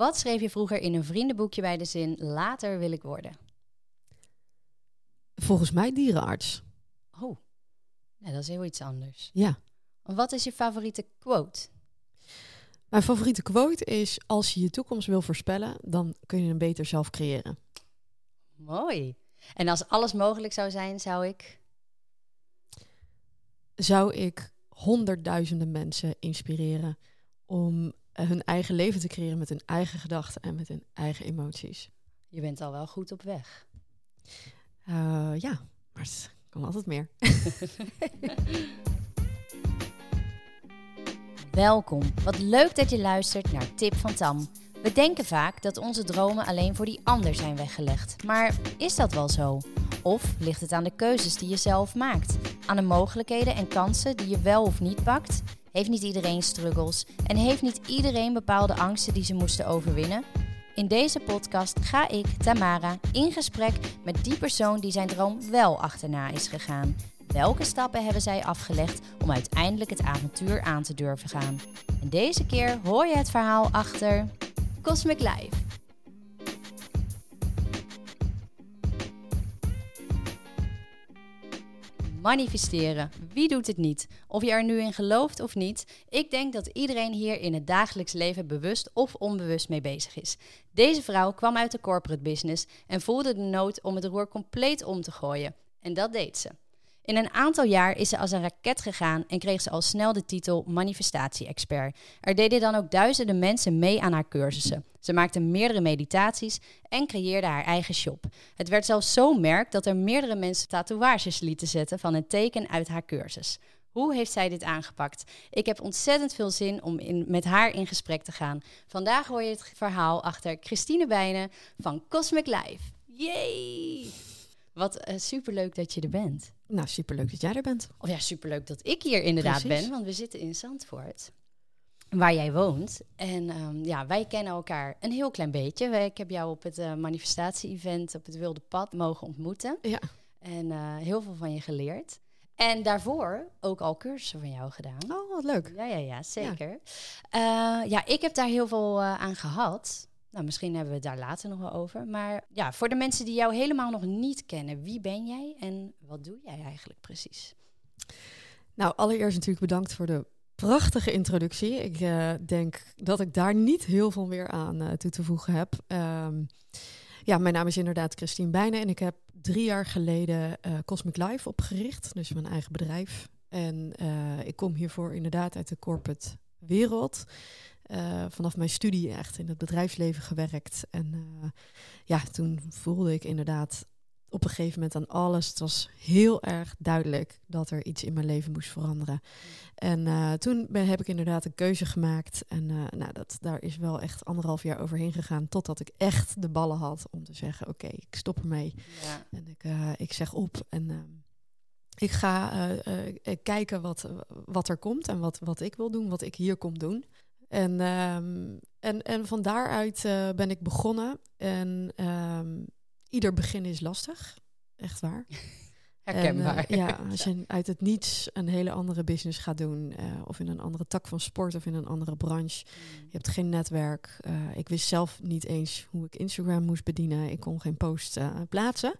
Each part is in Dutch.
Wat schreef je vroeger in een vriendenboekje bij de zin later wil ik worden? Volgens mij dierenarts. Oh, dat is heel iets anders. Ja. Wat is je favoriete quote? Mijn favoriete quote is: Als je je toekomst wil voorspellen, dan kun je hem beter zelf creëren. Mooi. En als alles mogelijk zou zijn, zou ik. Zou ik honderdduizenden mensen inspireren om hun eigen leven te creëren met hun eigen gedachten en met hun eigen emoties. Je bent al wel goed op weg. Uh, ja, maar het kan altijd meer. Welkom. Wat leuk dat je luistert naar Tip van Tam. We denken vaak dat onze dromen alleen voor die ander zijn weggelegd. Maar is dat wel zo? Of ligt het aan de keuzes die je zelf maakt? Aan de mogelijkheden en kansen die je wel of niet pakt? Heeft niet iedereen struggles en heeft niet iedereen bepaalde angsten die ze moesten overwinnen? In deze podcast ga ik, Tamara, in gesprek met die persoon die zijn droom wel achterna is gegaan. Welke stappen hebben zij afgelegd om uiteindelijk het avontuur aan te durven gaan? En deze keer hoor je het verhaal achter Cosmic Life. Manifesteren. Wie doet het niet? Of je er nu in gelooft of niet, ik denk dat iedereen hier in het dagelijks leven bewust of onbewust mee bezig is. Deze vrouw kwam uit de corporate business en voelde de nood om het roer compleet om te gooien. En dat deed ze. In een aantal jaar is ze als een raket gegaan en kreeg ze al snel de titel manifestatie-expert. Er deden dan ook duizenden mensen mee aan haar cursussen. Ze maakte meerdere meditaties en creëerde haar eigen shop. Het werd zelfs zo merk dat er meerdere mensen tatoeages lieten zetten van een teken uit haar cursus. Hoe heeft zij dit aangepakt? Ik heb ontzettend veel zin om in, met haar in gesprek te gaan. Vandaag hoor je het verhaal achter Christine Bijnen van Cosmic Life. Yay! Wat uh, superleuk dat je er bent. Nou, superleuk dat jij er bent. Of ja, superleuk dat ik hier inderdaad ben, want we zitten in Zandvoort. Waar jij woont. En um, ja, wij kennen elkaar een heel klein beetje. Ik heb jou op het uh, manifestatie-event op het Wilde Pad mogen ontmoeten. Ja. En uh, heel veel van je geleerd. En daarvoor ook al cursussen van jou gedaan. Oh, wat leuk. Ja, ja, ja zeker. Ja, uh, ja ik heb daar heel veel aan gehad. Nou, misschien hebben we het daar later nog wel over. Maar ja, voor de mensen die jou helemaal nog niet kennen, wie ben jij en wat doe jij eigenlijk precies? Nou, allereerst natuurlijk bedankt voor de prachtige introductie. Ik uh, denk dat ik daar niet heel veel meer aan uh, toe te voegen heb. Um, ja, mijn naam is inderdaad Christine Bijnen en ik heb drie jaar geleden uh, Cosmic Life opgericht, dus mijn eigen bedrijf. En ik kom hiervoor inderdaad uit de corporate wereld. Uh, vanaf mijn studie echt in het bedrijfsleven gewerkt. En uh, ja, toen voelde ik inderdaad op een gegeven moment aan alles. Het was heel erg duidelijk dat er iets in mijn leven moest veranderen. En uh, toen ben, heb ik inderdaad een keuze gemaakt. En nou, dat, daar is wel echt anderhalf jaar overheen gegaan. Totdat ik echt de ballen had om te zeggen: Oké, okay, ik stop ermee. Ja. En ik, ik zeg op. En ik ga kijken wat, wat er komt en wat, wat ik wil doen, wat ik hier kom doen. En, um, en, en van daaruit uh, ben ik begonnen. En um, ieder begin is lastig. Echt waar. Herkenbaar. En, uh, ja, als je uit het niets een hele andere business gaat doen, uh, of in een andere tak van sport of in een andere branche, mm. je hebt geen netwerk. Uh, ik wist zelf niet eens hoe ik Instagram moest bedienen. Ik kon geen post plaatsen.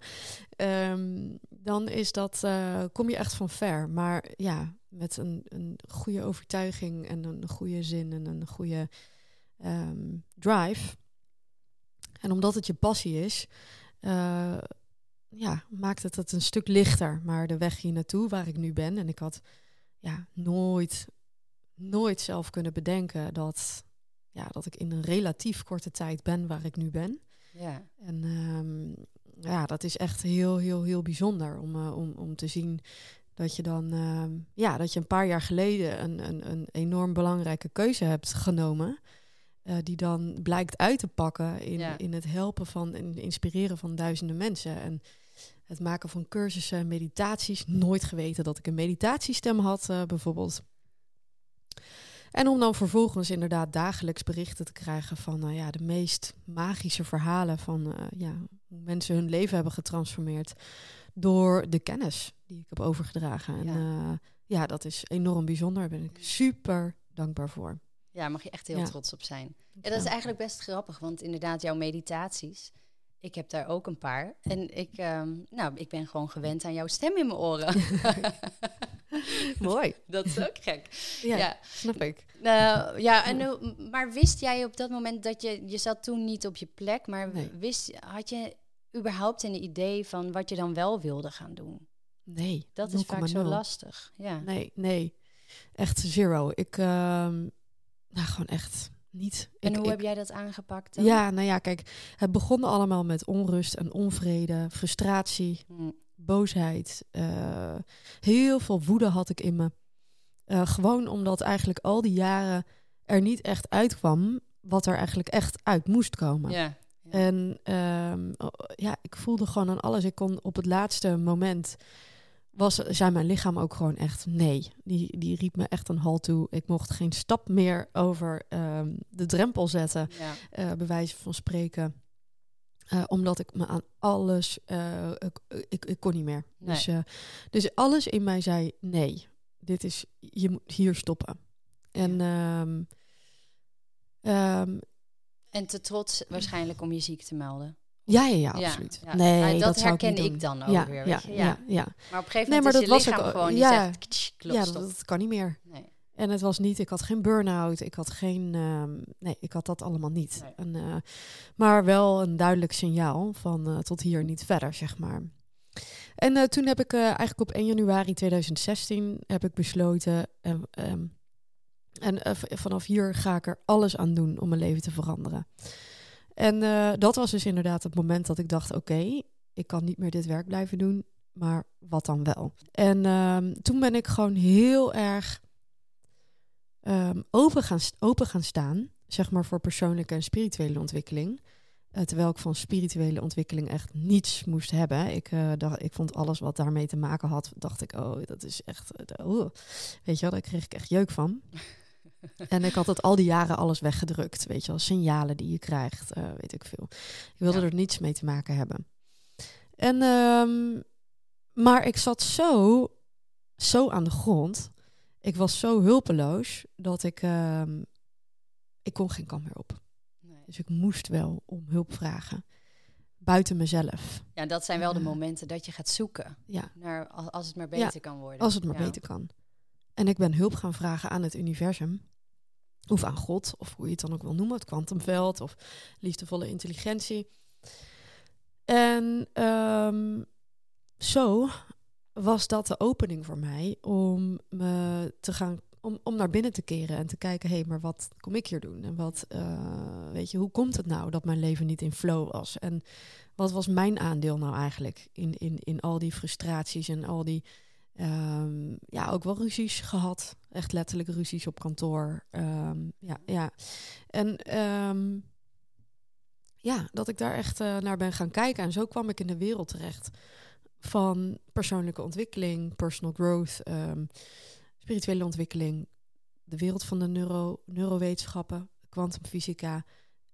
Um, dan is dat, kom je echt van ver. Maar ja, met een, een goede overtuiging en een goede zin en een goede um, drive. En omdat het je passie is, uh, ja, maakt het het een stuk lichter. Maar de weg hier naartoe, waar ik nu ben, en ik had ja, nooit, nooit zelf kunnen bedenken dat, ja, dat ik in een relatief korte tijd ben waar ik nu ben. Ja. En um, ja, dat is echt heel, heel, heel bijzonder om, uh, om, om te zien dat je dan, uh, ja, dat je een paar jaar geleden een, een, een enorm belangrijke keuze hebt genomen. Uh, die dan blijkt uit te pakken in, ja. in het helpen van en inspireren van duizenden mensen. En het maken van cursussen, meditaties. Nooit geweten dat ik een meditatiestem had, uh, bijvoorbeeld. En om dan vervolgens inderdaad dagelijks berichten te krijgen van uh, ja, de meest magische verhalen van ja, hoe mensen hun leven hebben getransformeerd door de kennis die ik heb overgedragen. En ja, uh, ja dat is enorm bijzonder. Daar ben ik super dankbaar voor. Ja, mag je echt heel Ja. trots op zijn. Ja, dat is eigenlijk best grappig, want inderdaad, jouw meditaties, ik heb daar ook een paar. En ik, ehm, nou, ik ben gewoon gewend aan jouw stem in mijn oren. Mooi. dat is ook gek. Ja, Ja, snap ik. Nou, ja en, hoe- maar wist jij op dat moment dat je, je zat toen niet op je plek, maar Nee. wist, had je überhaupt een idee van wat je dan wel wilde gaan doen? Nee. Dat is vaak zo 0,0. lastig. Ja. Nee, nee. Echt zero. Ik, ehm, nou gewoon echt niet. En ik, hoe ik- heb jij dat aangepakt dan? Ja, nou ja, kijk, het begon allemaal met onrust en onvrede, frustratie, Hm, boosheid. eh, heel veel woede had ik in me. Eh, gewoon omdat eigenlijk al die jaren er niet echt uitkwam wat er eigenlijk echt uit moest komen. Ja. En ehm, ja, ik voelde gewoon aan alles. Ik kon op het laatste moment was, zei mijn lichaam ook gewoon echt nee. Die, die riep me echt een halt toe. Ik mocht geen stap meer over ehm, de drempel zetten, ja. eh bij wijze van spreken. Eh, omdat ik me aan alles, eh, ik, ik, ik kon niet meer. Nee. Dus, dus alles in mij zei nee. Dit is, je moet hier stoppen. En ehm, En te trots waarschijnlijk om je ziek te melden. ja, ja, ja, absoluut. ja. Nee, dat herken ik dan ook ja, weer, Ja, weet je, ja, ja. ja. Maar op een gegeven Nee, moment maar is dat was ook- gewoon die ja. zegt, "Ktsch, klop, ja, stop." dat, dat kan niet meer. Nee. En het was niet, ik had geen burn-out, ik had geen, ehm, nee, ik had dat allemaal niet. Nee. En, eh, maar wel een duidelijk signaal van eh, tot hier niet verder, zeg maar. En eh, toen heb ik eigenlijk op 1 januari 2016 heb ik besloten, ehm, en eh, vanaf hier ga ik er alles aan doen om mijn leven te veranderen. En eh, dat was dus inderdaad het moment dat ik dacht, oké, ik kan niet meer dit werk blijven doen, maar wat dan wel? En ehm, toen ben ik gewoon heel erg ehm, open, gaan, open gaan staan, zeg maar voor persoonlijke en spirituele ontwikkeling. Eh, terwijl ik van spirituele ontwikkeling echt niets moest hebben. Ik, dacht, ik vond alles wat daarmee te maken had, dacht ik, oh, dat is echt, weet je wel, daar kreeg ik echt jeuk van. en ik had het al die jaren alles weggedrukt, weet je wel, signalen die je krijgt, eh, weet ik veel. Ik wilde Ja. er niets mee te maken hebben. En, ehm, maar ik zat zo, zo aan de grond. Ik was zo hulpeloos dat ik, ehm, ik kon geen kant meer op. Nee. Dus ik moest wel om hulp vragen. Buiten mezelf. Ja, dat zijn wel de momenten dat je gaat zoeken Ja, naar als, het maar Ja, beter kan worden. als het maar Ja. beter kan. En ik ben hulp gaan vragen aan het universum. Of aan God, of hoe je het dan ook wil noemen. Het kwantumveld of liefdevolle intelligentie. En ehm, zo was dat de opening voor mij om me te gaan om, om naar binnen te keren en te kijken, hé, hey, maar wat kom ik hier doen? En wat, eh, weet je, hoe komt het nou dat mijn leven niet in flow was? En wat was mijn aandeel nou eigenlijk in, in, in al die frustraties en al die, ehm, ja, ook wel ruzies gehad. Echt letterlijk ruzies op kantoor. Ehm, ja, ja. En ehm, ja, dat ik daar echt eh, naar ben gaan kijken. En zo kwam ik in de wereld terecht van persoonlijke ontwikkeling, personal growth, spirituele ontwikkeling, de wereld van de neuro, neurowetenschappen, kwantumfysica.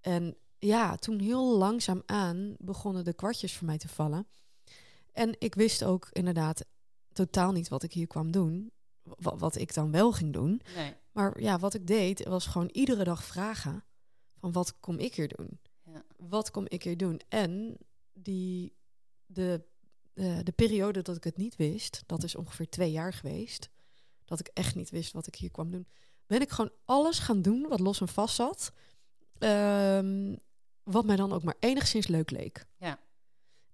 En ja, toen heel langzaam aan begonnen de kwartjes voor mij te vallen. En ik wist ook inderdaad totaal niet wat ik hier kwam doen. Wa- Wat ik dan wel ging doen. Nee. Maar ja, wat ik deed was gewoon iedere dag vragen van wat kom ik hier doen? Ja. Wat kom ik hier doen? En die, de, de periode dat ik het niet wist, dat is ongeveer twee jaar geweest, dat ik echt niet wist wat ik hier kwam doen, ben ik gewoon alles gaan doen wat los en vast zat, ehm, wat mij dan ook maar enigszins leuk leek. Ja.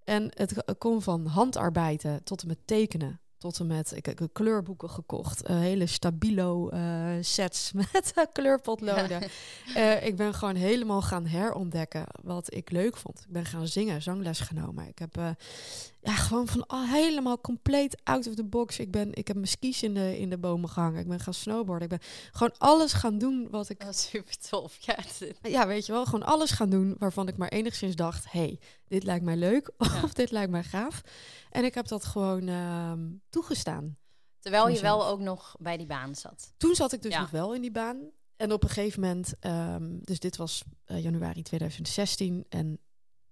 En het kon van handarbeiden tot en met tekenen. Tot en met, ik heb kleurboeken gekocht. eh, hele stabilo eh, sets met eh, kleurpotloden. Ik ben gewoon helemaal gaan herontdekken wat ik leuk vond. Ik ben gaan zingen, zangles genomen. Ik heb ja, gewoon van al helemaal compleet out of the box. Ik, ben, ik heb mijn skis in de, in de bomen gehangen. Ik ben gaan snowboarden. Ik ben gewoon alles gaan doen wat ik super tof. Ja, ja, weet je wel, gewoon alles gaan doen waarvan ik maar enigszins dacht: hey, dit lijkt mij leuk Ja. of dit lijkt mij gaaf. En ik heb dat gewoon ehm, toegestaan. terwijl je wel ook nog bij die baan zat. Toen zat ik dus Ja. nog wel in die baan. En op een gegeven moment, ehm, dus dit was eh, januari 2016 en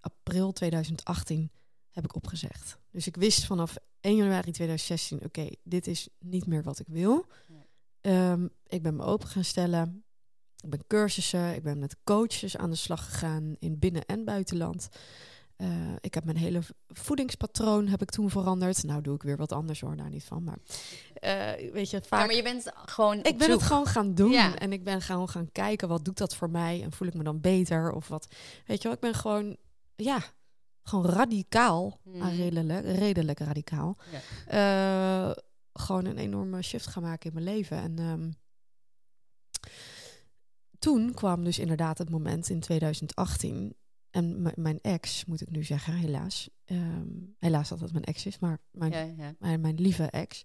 april 2018 heb ik opgezegd. Dus ik wist vanaf 1 januari 2016, oké, dit is niet meer wat ik wil. Nee. Ehm, ik ben me open gaan stellen. ik ben cursussen, ik ben met coaches aan de slag gegaan in binnen- en buitenland. Uh, ik heb mijn hele voedingspatroon heb ik toen veranderd. Nou doe ik weer wat anders hoor, daar niet van. Maar uh, weet je, vaak... Ja, maar je bent gewoon Ik ben het gewoon gaan doen. Ja. En ik ben gewoon gaan kijken, wat doet dat voor mij? En voel ik me dan beter? Of wat, weet je wel, ik ben gewoon, ja, gewoon radicaal, mm. redelijk, redelijk radicaal. Ja. Uh, gewoon een enorme shift gaan maken in mijn leven. En um, toen kwam dus inderdaad het moment in 2018 en mijn ex, moet ik nu zeggen, helaas. Um, helaas dat het mijn ex is, maar mijn, ja, ja. mijn, mijn, lieve ex.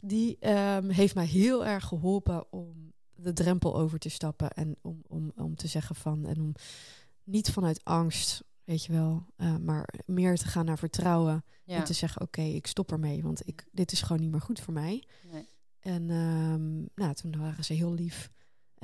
Die um, heeft mij heel erg geholpen om de drempel over te stappen. En om, om, om te zeggen van. En om niet vanuit angst, weet je wel. Uh, maar meer te gaan naar vertrouwen. Ja. En te zeggen: Oké, okay, ik stop ermee. Want ik, dit is gewoon niet meer goed voor mij. Nee. En um, nou, toen waren ze heel lief.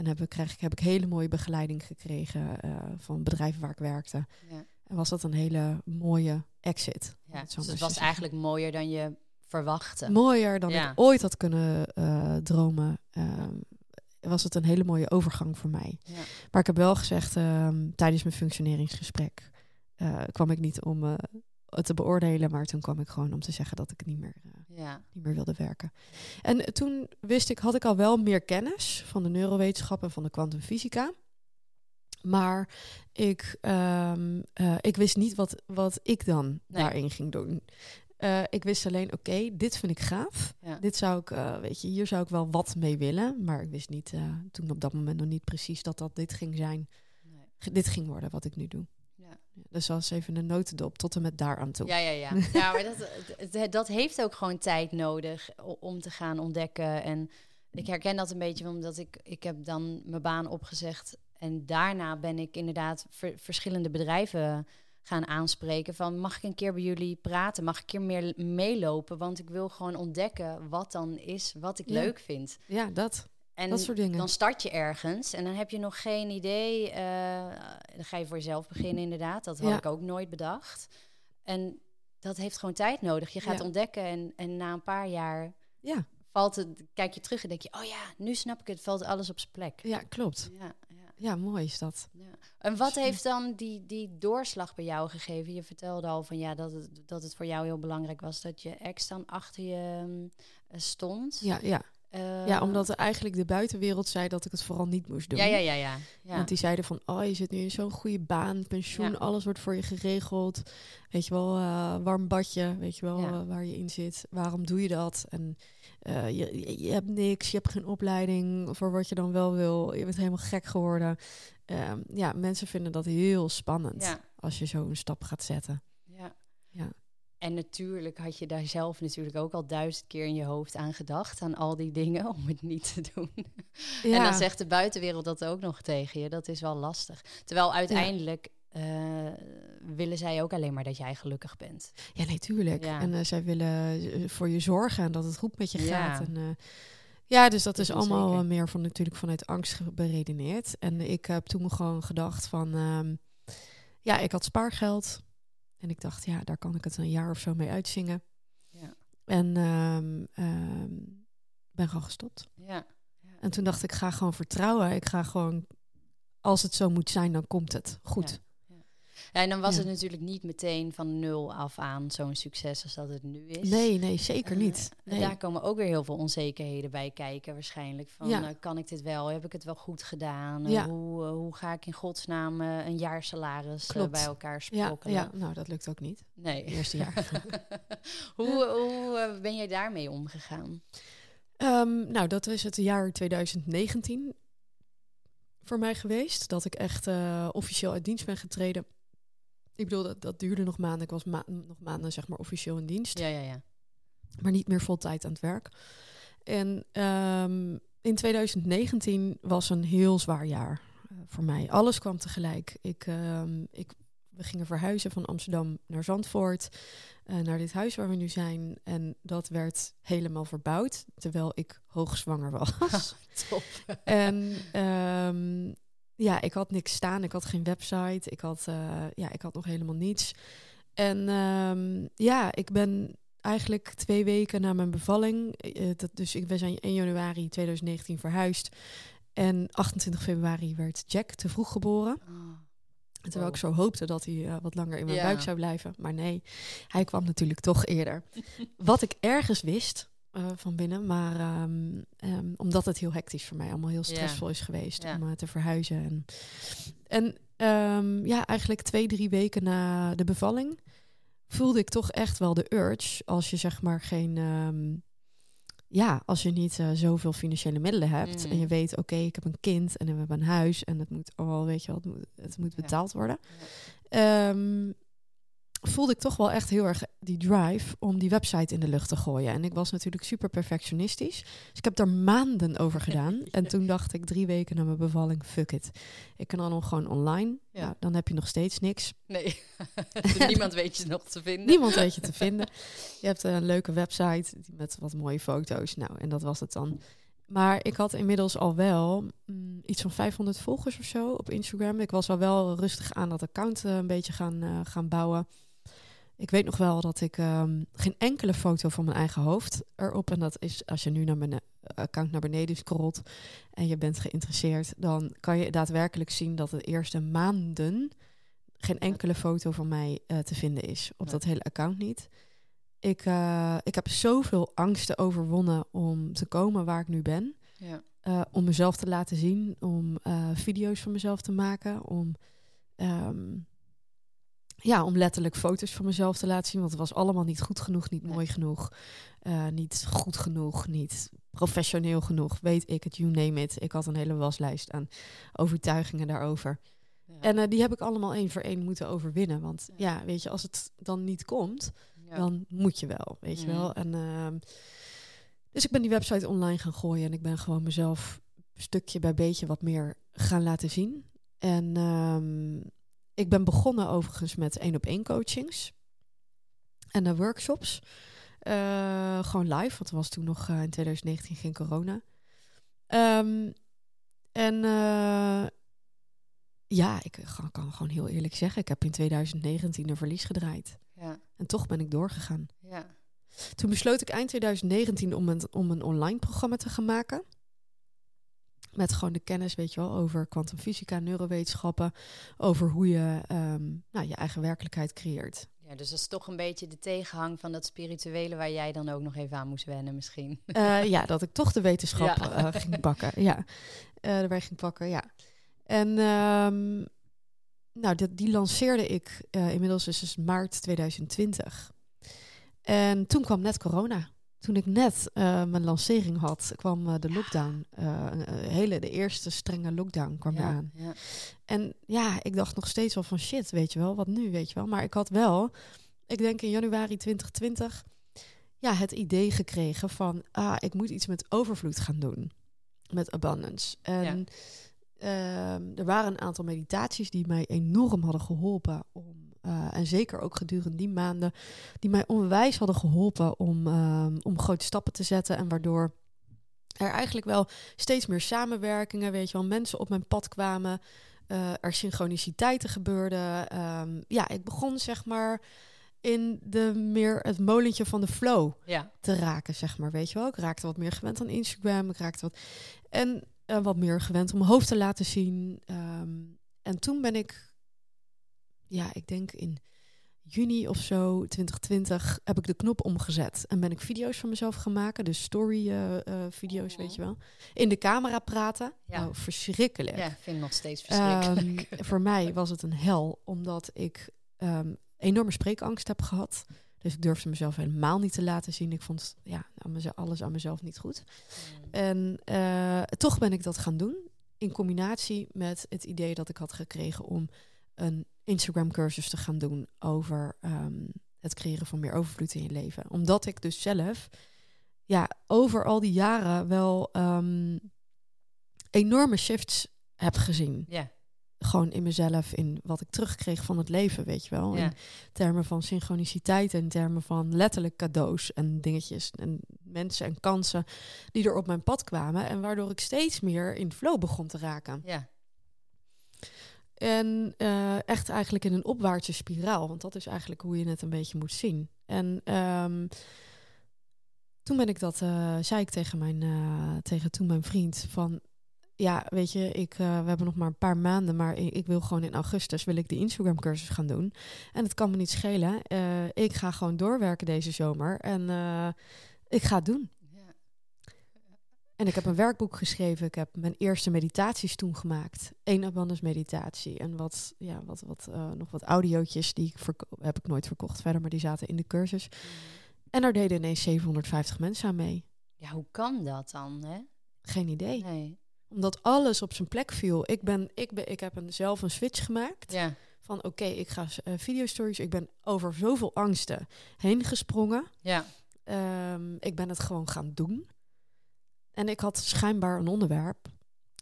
En heb ik, krijg, heb ik hele mooie begeleiding gekregen uh, van bedrijven waar ik werkte. Ja. En was dat een hele mooie exit. Ja, dus het was eigenlijk mooier dan je verwachtte. Mooier dan ik ooit had kunnen uh, dromen. Uh, was het een hele mooie overgang voor mij. Ja. Maar ik heb wel gezegd um, tijdens mijn functioneringsgesprek uh, kwam ik niet om te beoordelen, maar toen kwam ik gewoon om te zeggen dat ik niet meer, uh, ja. niet meer wilde werken. En toen wist ik, had ik al wel meer kennis van de neurowetenschappen en van de kwantumfysica. Maar ik, um, uh, ik wist niet wat, wat ik dan nee. daarin ging doen. Uh, ik wist alleen, oké, dit vind ik gaaf. Ja. Dit zou ik, uh, weet je, hier zou ik wel wat mee willen. Maar ik wist niet, toen op dat moment nog niet precies dat dat dit ging zijn. Nee. Dit ging worden wat ik nu doe. Dus was even een notendop tot en met daar aan toe. Ja, ja, ja. ja maar dat, dat heeft ook gewoon tijd nodig om te gaan ontdekken. En ik herken dat een beetje omdat ik, ik heb dan mijn baan opgezegd. En daarna ben ik inderdaad verschillende bedrijven gaan aanspreken. Van mag ik een keer bij jullie praten? Mag ik een keer meer meelopen? Want ik wil gewoon ontdekken wat dan is wat ik leuk vind. Ja, dat. En dat soort dingen. dan start je ergens en dan heb je nog geen idee. Uh, dan ga je voor jezelf beginnen, inderdaad. Dat had ik ook nooit bedacht. En dat heeft gewoon tijd nodig. Je gaat ontdekken en, en na een paar jaar ja. valt het, kijk je terug en denk je, oh ja, nu snap ik het, valt alles op zijn plek. Ja, klopt. Ja, ja. ja mooi is dat. Ja. En wat heeft dan die, die doorslag bij jou gegeven? Je vertelde al van ja, dat het, dat het voor jou heel belangrijk was dat je ex dan achter je mm, stond. Ja, ja. Uh, ja, omdat er eigenlijk de buitenwereld zei dat ik het vooral niet moest doen. Ja, ja, ja. ja. ja. Want die zeiden van, oh, je zit nu in zo'n goede baan, pensioen, alles wordt voor je geregeld. Weet je wel, uh, warm badje, weet je wel, uh, waar je in zit. Waarom doe je dat? En je, je hebt niks, je hebt geen opleiding voor wat je dan wel wil. Je bent helemaal gek geworden. Ehm, ja, mensen vinden dat heel spannend als je zo een stap gaat zetten. En natuurlijk had je daar zelf natuurlijk ook al duizend keer in je hoofd aan gedacht, aan al die dingen, om het niet te doen. Ja. En dan zegt de buitenwereld dat ook nog tegen je. Dat is wel lastig. Terwijl uiteindelijk uh, willen zij ook alleen maar dat jij gelukkig bent. Ja, natuurlijk. Ja. En uh, zij willen eh, voor je zorgen en dat het goed met je gaat. En, uh, ja, dus dat, dat is allemaal zeker. meer van natuurlijk vanuit angst beredeneerd. En ik heb toen gewoon gedacht van, um, ja, ik had spaargeld. En ik dacht, ja, daar kan ik het een jaar of zo mee uitzingen. Ja. En um, um, ben gewoon gestopt. Ja. ja. En toen dacht ik, ga gewoon vertrouwen. Ik ga gewoon, als het zo moet zijn, dan komt het goed. Ja, en dan was het natuurlijk niet meteen van nul af aan zo'n succes als dat het nu is. Nee, nee, zeker niet. Uh, Daar komen ook weer heel veel onzekerheden bij kijken waarschijnlijk. Van, ja. uh, kan ik dit wel? Heb ik het wel goed gedaan? Ja. hoe, hoe ga ik in godsnaam een jaar salaris bij elkaar sprokkelen? Ja, ja, nou dat lukt ook niet. Nee. Eerste jaar. hoe hoe ben jij daarmee omgegaan? Um, nou, dat is het jaar 2019 voor mij geweest. Dat ik echt officieel uit dienst ben getreden. Ik bedoel, dat, dat duurde nog maanden. Ik was ma nog maanden, zeg maar, officieel in dienst. Ja, ja, ja. Maar niet meer vol tijd aan het werk. En um, in 2019 was een heel zwaar jaar uh, voor mij. Alles kwam tegelijk. Ik, um, ik, we gingen verhuizen van Amsterdam naar Zandvoort, uh, naar dit huis waar we nu zijn. En dat werd helemaal verbouwd, terwijl ik hoogzwanger was. Top. en um, ja, ik had niks staan. Ik had geen website. Ik had, uh, ja, ik had nog helemaal niets. En um, ja, ik ben eigenlijk twee weken na mijn bevalling. Uh, dat, dus ik, we zijn 1 januari 2019 verhuisd. en 28 februari werd Jack te vroeg geboren. Oh. En terwijl Wow. ik zo hoopte dat hij eh, wat langer in mijn Ja. buik zou blijven. Maar nee, hij kwam natuurlijk toch eerder. wat ik ergens wist eh, van binnen. Maar ehm, ehm, omdat het heel hectisch voor mij allemaal heel stressvol is geweest Ja. om eh, te verhuizen. En, en ehm, ja, eigenlijk twee, drie weken na de bevalling voelde ik toch echt wel de urge. Als je zeg maar geen... ja, als je niet eh, zoveel financiële middelen hebt Mm. en je weet, oké, ik heb een kind en we hebben een huis en het moet al, weet je wel, het moet, het moet betaald worden. Voelde ik toch wel echt heel erg die drive om die website in de lucht te gooien. En ik was natuurlijk super perfectionistisch. Dus ik heb daar maanden over gedaan. En toen dacht ik drie weken na mijn bevalling, fuck it. Ik kan dan gewoon online. Ja. Nou, dan heb je nog steeds niks. Nee, niemand weet je nog te vinden. Niemand weet je te vinden. Je hebt een leuke website met wat mooie foto's. Nou, en dat was het dan. Maar ik had inmiddels al wel mm, iets van 500 volgers of zo op Instagram. Ik was al wel rustig aan dat account eh, een beetje gaan, eh, gaan bouwen. Ik weet nog wel dat ik ehm, geen enkele foto van mijn eigen hoofd erop. En dat is als je nu naar mijn account naar beneden scrolt en je bent geïnteresseerd, dan kan je daadwerkelijk zien dat de eerste maanden geen enkele foto van mij eh, te vinden is. Op Ja. dat hele account niet. Ik, eh, ik heb zoveel angsten overwonnen om te komen waar ik nu ben. Ja. Eh, om mezelf te laten zien, om video's van mezelf te maken, om, ehm, ja, om letterlijk foto's van mezelf te laten zien. Want het was allemaal niet goed genoeg, niet mooi genoeg, eh, niet goed genoeg, niet professioneel genoeg. Weet ik het, you name it. Ik had een hele waslijst aan overtuigingen daarover. Ja. En eh, die heb ik allemaal één voor één moeten overwinnen. Want Ja. ja, weet je, als het dan niet komt, Ja. dan moet je wel, weet je Mhm. wel. En, ehm, dus ik ben die website online gaan gooien en ik ben gewoon mezelf stukje bij beetje wat meer gaan laten zien. En ehm, ik ben begonnen overigens met één op één coachings en de workshops. Eh, gewoon live, want er was toen nog eh, in 2019 geen corona. Ehm, en eh, ja, ik kan gewoon heel eerlijk zeggen, ik heb in 2019 een verlies gedraaid. Ja. En toch ben ik doorgegaan. Ja. Toen besloot ik eind 2019 om een, om een online programma te gaan maken. Met gewoon de kennis, weet je wel, over kwantumfysica, neurowetenschappen. Over hoe je ehm, nou, je eigen werkelijkheid creëert. ja, dus dat is toch een beetje de tegenhang van dat spirituele waar jij dan ook nog even aan moest wennen misschien. Eh, ja, dat ik toch de wetenschap Ja. eh, ging pakken. Ja, Eh erbij ging pakken, ja. En ehm, nou, dat, die lanceerde ik inmiddels is het maart 2020. En toen kwam net corona. Toen ik net eh, mijn lancering had, kwam eh, de lockdown. een hele, de eerste strenge lockdown kwam ja. eraan. Ja. En ja, ik dacht nog steeds wel van shit, weet je wel, wat nu, weet je wel. Maar ik had wel, ik denk in januari 2020, ja, het idee gekregen van, ah, ik moet iets met overvloed gaan doen. Met abundance. En ehm, er waren een aantal meditaties die mij enorm hadden geholpen om, eh, en zeker ook gedurende die maanden, die mij onwijs hadden geholpen om, ehm, om grote stappen te zetten. En waardoor er eigenlijk wel steeds meer samenwerkingen, weet je wel, mensen op mijn pad kwamen. eh, er synchroniciteiten gebeurden. Ehm, ja, ik begon zeg maar in de meer het molentje van de flow ja. te raken, zeg maar. Weet je wel, ik raakte wat meer gewend aan Instagram. Ik raakte wat en eh, wat meer gewend om mijn hoofd te laten zien. Ehm, en toen ben ik, ja, ik denk in juni of zo, 2020, heb ik de knop omgezet en ben ik video's van mezelf gaan maken, dus story eh, eh, video's, weet je wel, in de camera praten. Ja. Nou, verschrikkelijk. ja, ik vind het nog steeds verschrikkelijk. Ehm, voor mij was het een hel, omdat ik ehm, enorme spreekangst heb gehad. Dus ik durfde mezelf helemaal niet te laten zien. Ik vond ja, mezelf, alles aan mezelf niet goed. Mm. En eh, toch ben ik dat gaan doen. In combinatie met het idee dat ik had gekregen om een Instagram cursus te gaan doen over ehm, het creëren van meer overvloed in je leven. Omdat ik dus zelf ja, over al die jaren wel ehm, enorme shifts heb gezien ja, gewoon in mezelf, in wat ik terugkreeg van het leven, weet je wel. In termen van synchroniciteit, in termen van letterlijk cadeaus en dingetjes en mensen en kansen die er op mijn pad kwamen. En waardoor ik steeds meer in flow begon te raken. ja. En eh, echt eigenlijk in een opwaartse spiraal, want dat is eigenlijk hoe je het een beetje moet zien. En ehm, toen ben ik dat, eh, zei ik tegen mijn, eh, tegen toen mijn vriend van, ja, weet je, ik, we hebben nog maar een paar maanden, maar ik, wil gewoon in augustus wil ik die Instagram cursus gaan doen. En het kan me niet schelen. Ik ga gewoon doorwerken deze zomer en ik ga het doen. En ik heb een werkboek geschreven. Ik heb mijn eerste meditaties toen gemaakt. Eén abundance meditatie en wat, ja, wat, wat nog wat audiootjes die ik heb ik nooit verkocht verder, maar die zaten in de cursus. Mm. En daar deden ineens 750 mensen aan mee. Ja, hoe kan dat dan? Hè? Geen idee. Nee omdat alles op zijn plek viel. Ik, ben, ik, ben, ik heb een, zelf een switch gemaakt. Ja. Van oké, ik ga uh, videostories. Ik ben over zoveel angsten heen gesprongen. Ja. Um, ik ben het gewoon gaan doen. En ik had schijnbaar een onderwerp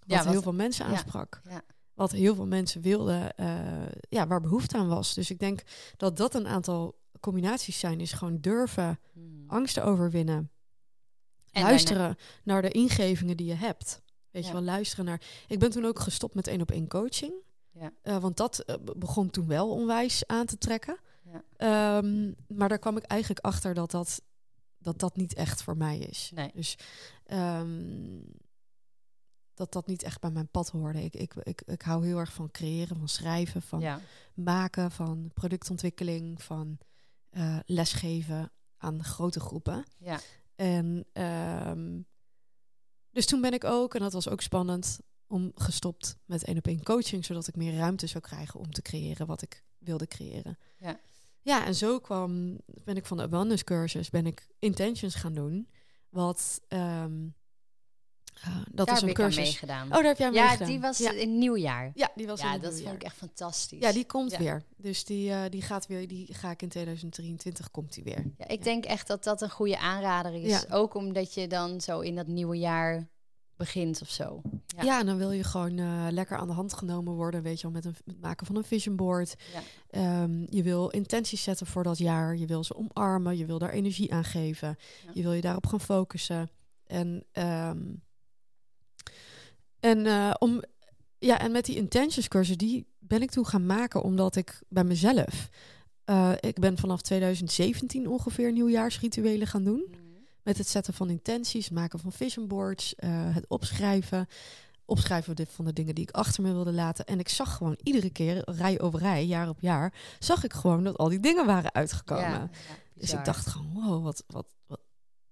wat, heel veel mensen aansprak. Ja, ja. Wat heel veel mensen wilden, uh, ja, waar behoefte aan was. Dus ik denk dat dat een aantal combinaties zijn. Is gewoon durven hmm. angsten overwinnen. En luisteren naar de ingevingen die je hebt. Weet je wel, luisteren naar. Ik ben toen ook gestopt met één op één coaching. Ja. Uh, want dat uh, begon toen wel onwijs aan te trekken. Ja. Um, maar daar kwam ik eigenlijk achter dat dat, dat, dat niet echt voor mij is. Nee. Dus um, dat dat niet echt bij mijn pad hoorde. Ik, ik, ik, ik hou heel erg van creëren, van schrijven, van ja. maken, van productontwikkeling, van uh, lesgeven aan grote groepen. Ja. En um, dus toen ben ik ook, en dat was ook spannend, om gestopt met één op één coaching, zodat ik meer ruimte zou krijgen om te creëren wat ik wilde creëren. Ja. Ja, en zo kwam, ben ik van de abundance cursus, ben ik intentions gaan doen. Wat um, uh, dat daar is een heb cursus. Ik meegedaan. Oh, daar heb jij ja, meegedaan. die was ja. in nieuwjaar. Ja, die was ja, in dat nieuwjaar. vond ik echt fantastisch. Ja, die komt Ja. weer. Dus die, uh, die gaat weer, die ga ik in 2023 komt die weer. Ja, ik Ja. denk echt dat dat een goede aanrader is. Ja. Ook omdat je dan zo in dat nieuwe jaar begint of zo. Ja. Ja. en dan wil je gewoon eh, lekker aan de hand genomen worden, weet je wel, met een- met het maken van een vision board. Ja. Ehm, je wil intenties zetten voor dat jaar. Je wil ze omarmen. Je wil daar energie aan geven. Ja. Je wil je daarop gaan focussen. En, ehm, en, eh, om, ja, en met die intentions cursus, die ben ik toen gaan maken omdat ik bij mezelf... eh, ik ben vanaf 2017 ongeveer nieuwjaarsrituelen gaan doen. Met het zetten van intenties, maken van vision boards, eh, het opschrijven. Opschrijven van de dingen die ik achter me wilde laten. En ik zag gewoon iedere keer, rij over rij, jaar op jaar, zag ik gewoon dat al die dingen waren uitgekomen. Ja, ja, dus ik dacht gewoon, wow, wat, wat, wat,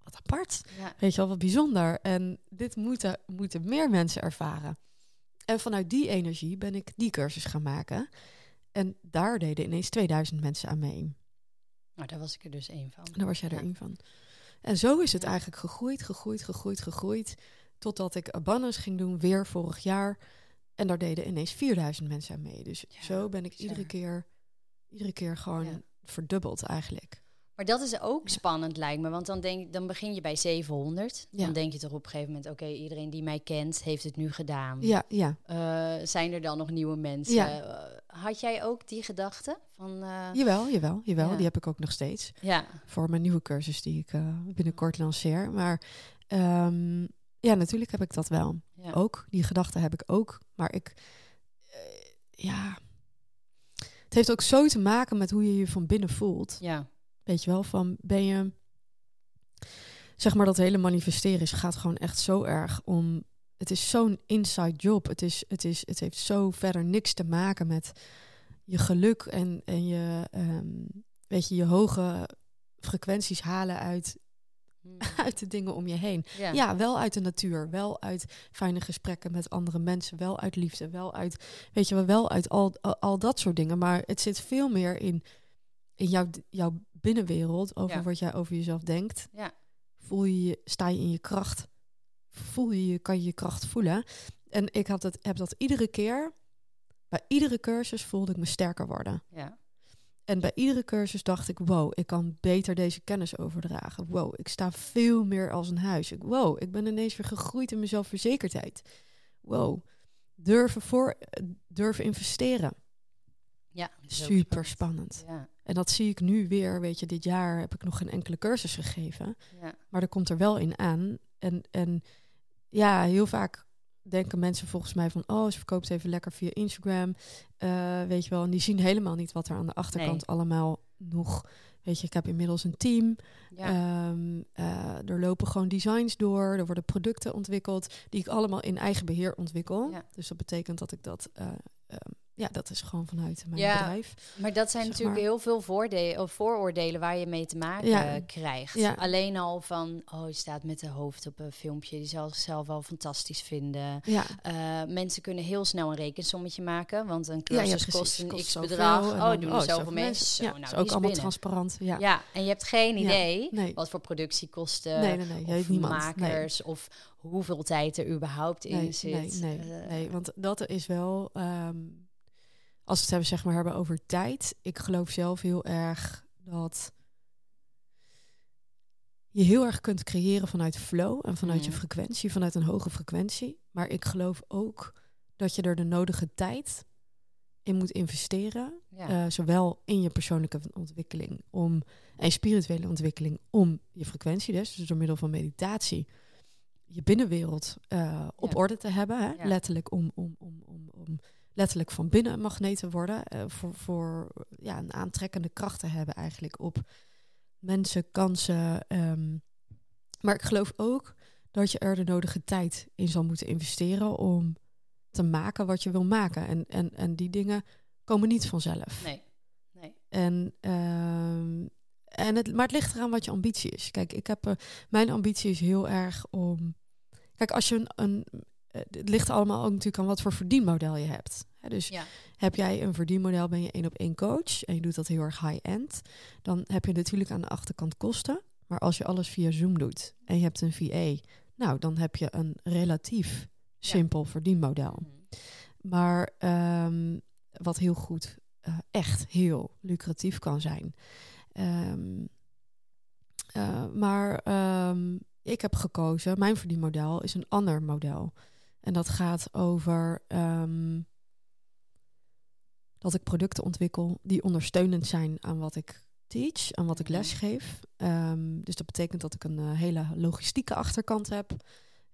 wat apart. Ja. Weet je wel, wat bijzonder. En dit moeten, moeten meer mensen ervaren. En vanuit die energie ben ik die cursus gaan maken. En daar deden ineens 2000 mensen aan mee. Nou, daar was ik er dus één van. Daar was jij er één van. En zo is het eigenlijk gegroeid, gegroeid, gegroeid, gegroeid. Totdat ik Abundance ging doen, weer vorig jaar. En daar deden ineens 4000 mensen aan mee. Dus Ja, zo ben ik bizar. iedere keer, iedere keer gewoon Ja. verdubbeld eigenlijk. Maar dat is ook spannend, lijkt me. Want dan, denk, dan begin je bij 700. Ja. Dan denk je toch op een gegeven moment... oké, iedereen die mij kent, heeft het nu gedaan. Ja, ja. Eh, zijn er dan nog nieuwe mensen? Ja. Had jij ook die gedachte? Van, eh, Jawel, jawel, jawel. Ja. Die heb ik ook nog steeds. ja. Voor mijn nieuwe cursus die ik eh, binnenkort lanceer. Maar ehm, ja, natuurlijk heb ik dat wel. ja. Ook, die gedachte heb ik ook. Maar ik, eh, ja... Het heeft ook zo te maken met hoe je je van binnen voelt. Ja. Weet je wel, van ben je... Zeg maar dat hele manifesteren is, gaat gewoon echt zo erg om... Het is zo'n inside job. Het, is, het, is, het heeft zo verder niks te maken met je geluk en, en je, ehm, weet je, je hoge frequenties halen uit, Hm. uit de dingen om je heen. ja. Ja, wel uit de natuur, wel uit fijne gesprekken met andere mensen, wel uit liefde, wel uit, weet je wel, wel uit al, al, al dat soort dingen. Maar het zit veel meer in, in jouw, jouw binnenwereld, over Ja. wat jij over jezelf denkt. Ja. Voel je, je, sta je in je kracht? Voel je, je, kan je je kracht voelen? En ik heb dat, heb dat iedere keer, bij iedere cursus voelde ik me sterker worden. ja. En bij iedere cursus dacht ik, wow, ik kan beter deze kennis overdragen. Wow, ik sta veel meer als een huis. Ik, wow, ik ben ineens weer gegroeid in mijn zelfverzekerdheid. Wow, durven, voor, durven investeren. ja. Super spannend. Ja. En dat zie ik nu weer, weet je, dit jaar heb ik nog geen enkele cursus gegeven. Ja. Maar er komt er wel in aan. En, en ja, heel vaak denken mensen volgens mij van... oh, ze verkoopt even lekker via Instagram. Eh, weet je wel, en die zien helemaal niet wat er aan de achterkant Nee. allemaal nog... Weet je, ik heb inmiddels een team. Ja. Ehm, eh, er lopen gewoon designs door. Er worden producten ontwikkeld die ik allemaal in eigen beheer ontwikkel. Ja. Dus dat betekent dat ik dat... eh, ehm, ja, dat is gewoon vanuit mijn Ja. bedrijf. Maar dat zijn natuurlijk maar. heel veel voordelen, of vooroordelen waar je mee te maken Ja. eh, krijgt. Ja. Alleen al van, oh, je staat met de hoofd op een filmpje, die zal zichzelf wel fantastisch vinden. Ja, Eh, mensen kunnen heel snel een rekensommetje maken, want een cursus kost een Kost x bedrag. Oh, doen oh, er zoveel mensen. Zo, nou, is ook allemaal binnen. transparant. Ja. Ja, en je hebt geen idee Nee. wat voor productiekosten nee, nee, nee. Je of makers of hoeveel tijd er überhaupt in zit. nee, nee, Eh, nee, want dat is wel. ehm, als we het hebben, zeg maar, hebben over tijd. Ik geloof zelf heel erg dat je heel erg kunt creëren vanuit flow en vanuit je Mhm. frequentie, vanuit een hoge frequentie. Maar ik geloof ook dat je er de nodige tijd in moet investeren. ja. eh, zowel in je persoonlijke ontwikkeling om, en spirituele ontwikkeling om je frequentie, dus, dus door middel van meditatie, je binnenwereld eh, op Ja. orde te hebben. Hè? Ja. Letterlijk om, om, om, om, om letterlijk van binnen een magneet te worden. eh, voor voor ja, een aantrekkende kracht te hebben eigenlijk op mensen, kansen. ehm. maar ik geloof ook dat je er de nodige tijd in zal moeten investeren om te maken wat je wil maken. En, en, en die dingen komen niet vanzelf. Nee, nee. En, ehm, en het, maar het ligt eraan wat je ambitie is. Kijk, ik heb, eh, mijn ambitie is heel erg om. Kijk, als je een. een het ligt allemaal ook natuurlijk aan wat voor verdienmodel je hebt. Dus Ja. heb jij een verdienmodel, ben je één op één coach en je doet dat heel erg high-end, dan heb je natuurlijk aan de achterkant kosten. Maar als je alles via Zoom doet en je hebt een VA, nou, dan heb je een relatief simpel verdienmodel. Mhm. Maar ehm, wat heel goed, eh, echt heel lucratief kan zijn. Ehm, eh, maar ehm, ik heb gekozen, mijn verdienmodel is een ander model. En dat gaat over ehm, dat ik producten ontwikkel die ondersteunend zijn aan wat ik teach, aan wat ik Mhm. lesgeef. Ehm, dus dat betekent dat ik een eh, hele logistieke achterkant heb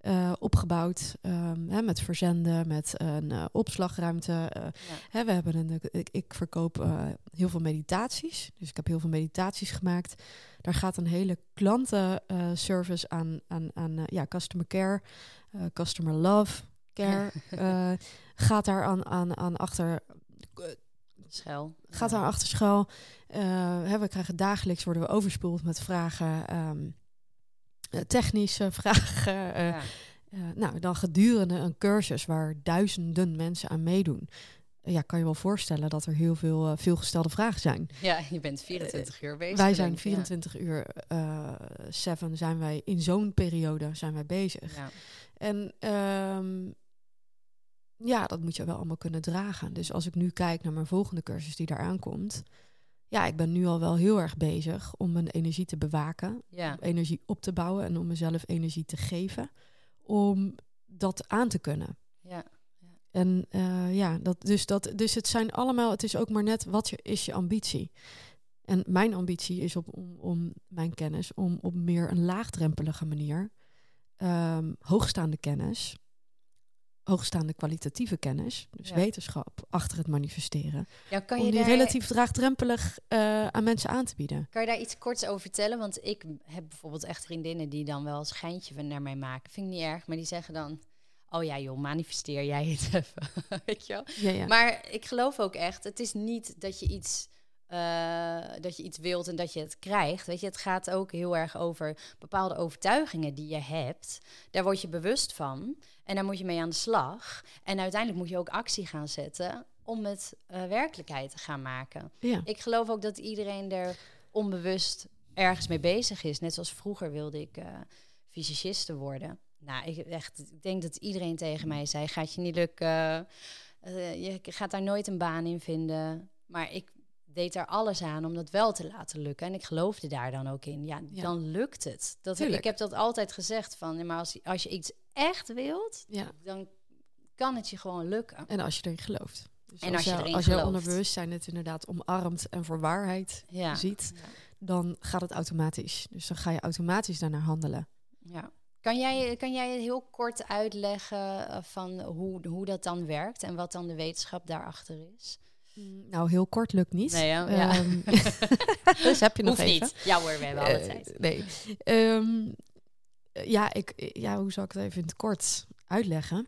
eh, opgebouwd. ehm, hè, met verzenden, met een eh, opslagruimte. Ja. Hè, we hebben een, ik, ik verkoop heel veel meditaties. Dus ik heb heel veel meditaties gemaakt. Daar gaat een hele klantenservice aan, aan, aan ja, customer care, customer love care. gaat daar aan, aan, aan achter. Schel. Gaat daar achter schuil. Hè, we krijgen dagelijks worden we overspoeld met vragen. ehm, eh, technische vragen. eh, Ja. eh, nou, dan gedurende een cursus waar duizenden mensen aan meedoen. eh, ja, kan je wel voorstellen dat er heel veel uh, veelgestelde vragen zijn. ja, je bent 24 uur bezig. Wij zijn ik, ja. 24 uur, uh, 7 zijn wij in zo'n periode zijn wij bezig. Ja. En um, ja, dat moet je wel allemaal kunnen dragen. Dus als ik nu kijk naar mijn volgende cursus die daar aankomt. Ja, ik ben nu al wel heel erg bezig om mijn energie te bewaken. Ja. Om energie op te bouwen en om mezelf energie te geven. Om dat aan te kunnen. Ja. En uh, ja, dat, dus, dat, dus het zijn allemaal, het is ook maar net wat je, is je ambitie. En mijn ambitie is op, om, om mijn kennis, om op meer een laagdrempelige manier, um, hoogstaande kennis, hoogstaande kwalitatieve kennis, dus ja. wetenschap achter het manifesteren, ja, kan om je die daar, relatief laagdrempelig uh, aan mensen aan te bieden. Kan je daar iets korts over vertellen? Want ik heb bijvoorbeeld echt vriendinnen die dan wel een schijntje van naar mij maken. Vind ik niet erg, maar die zeggen dan... Oh ja, joh, manifesteer jij het even. Weet je wel? Ja. Maar ik geloof ook echt, het is niet dat je iets. Uh, dat je iets wilt en dat je het krijgt. Weet je, het gaat ook heel erg over bepaalde overtuigingen die je hebt. Daar word je bewust van. En daar moet je mee aan de slag. En uiteindelijk moet je ook actie gaan zetten om het uh, werkelijkheid te gaan maken. Ja. Ik geloof ook dat iedereen er onbewust ergens mee bezig is. Net zoals vroeger wilde ik uh, fysiciste worden. Nou, ik, echt, ik denk dat iedereen tegen mij zei: gaat je niet lukken? Uh, je gaat daar nooit een baan in vinden. Maar ik deed er alles aan om dat wel te laten lukken. En ik geloofde daar dan ook in. Ja, ja. dan lukt het. Dat, ik heb dat altijd gezegd van, maar als, als je iets echt wilt, ja. dan kan het je gewoon lukken. En als je erin gelooft. Dus en als, als je, erin als je onderbewustzijn het inderdaad omarmt en voor waarheid ja. ziet, dan gaat het automatisch. Dus dan ga je automatisch daarnaar handelen. Ja. Kan jij, kan jij heel kort uitleggen van hoe, hoe dat dan werkt en wat dan de wetenschap daarachter is? Mm, Nou, heel kort lukt niet. Nee, ja. ja. Ehm, dus heb je nog Hoeft even. niet. Ja hoor, we hebben alle Eh, tijd. nee. Ehm, eh, ja, ik, ja, hoe zal ik het even in het kort uitleggen?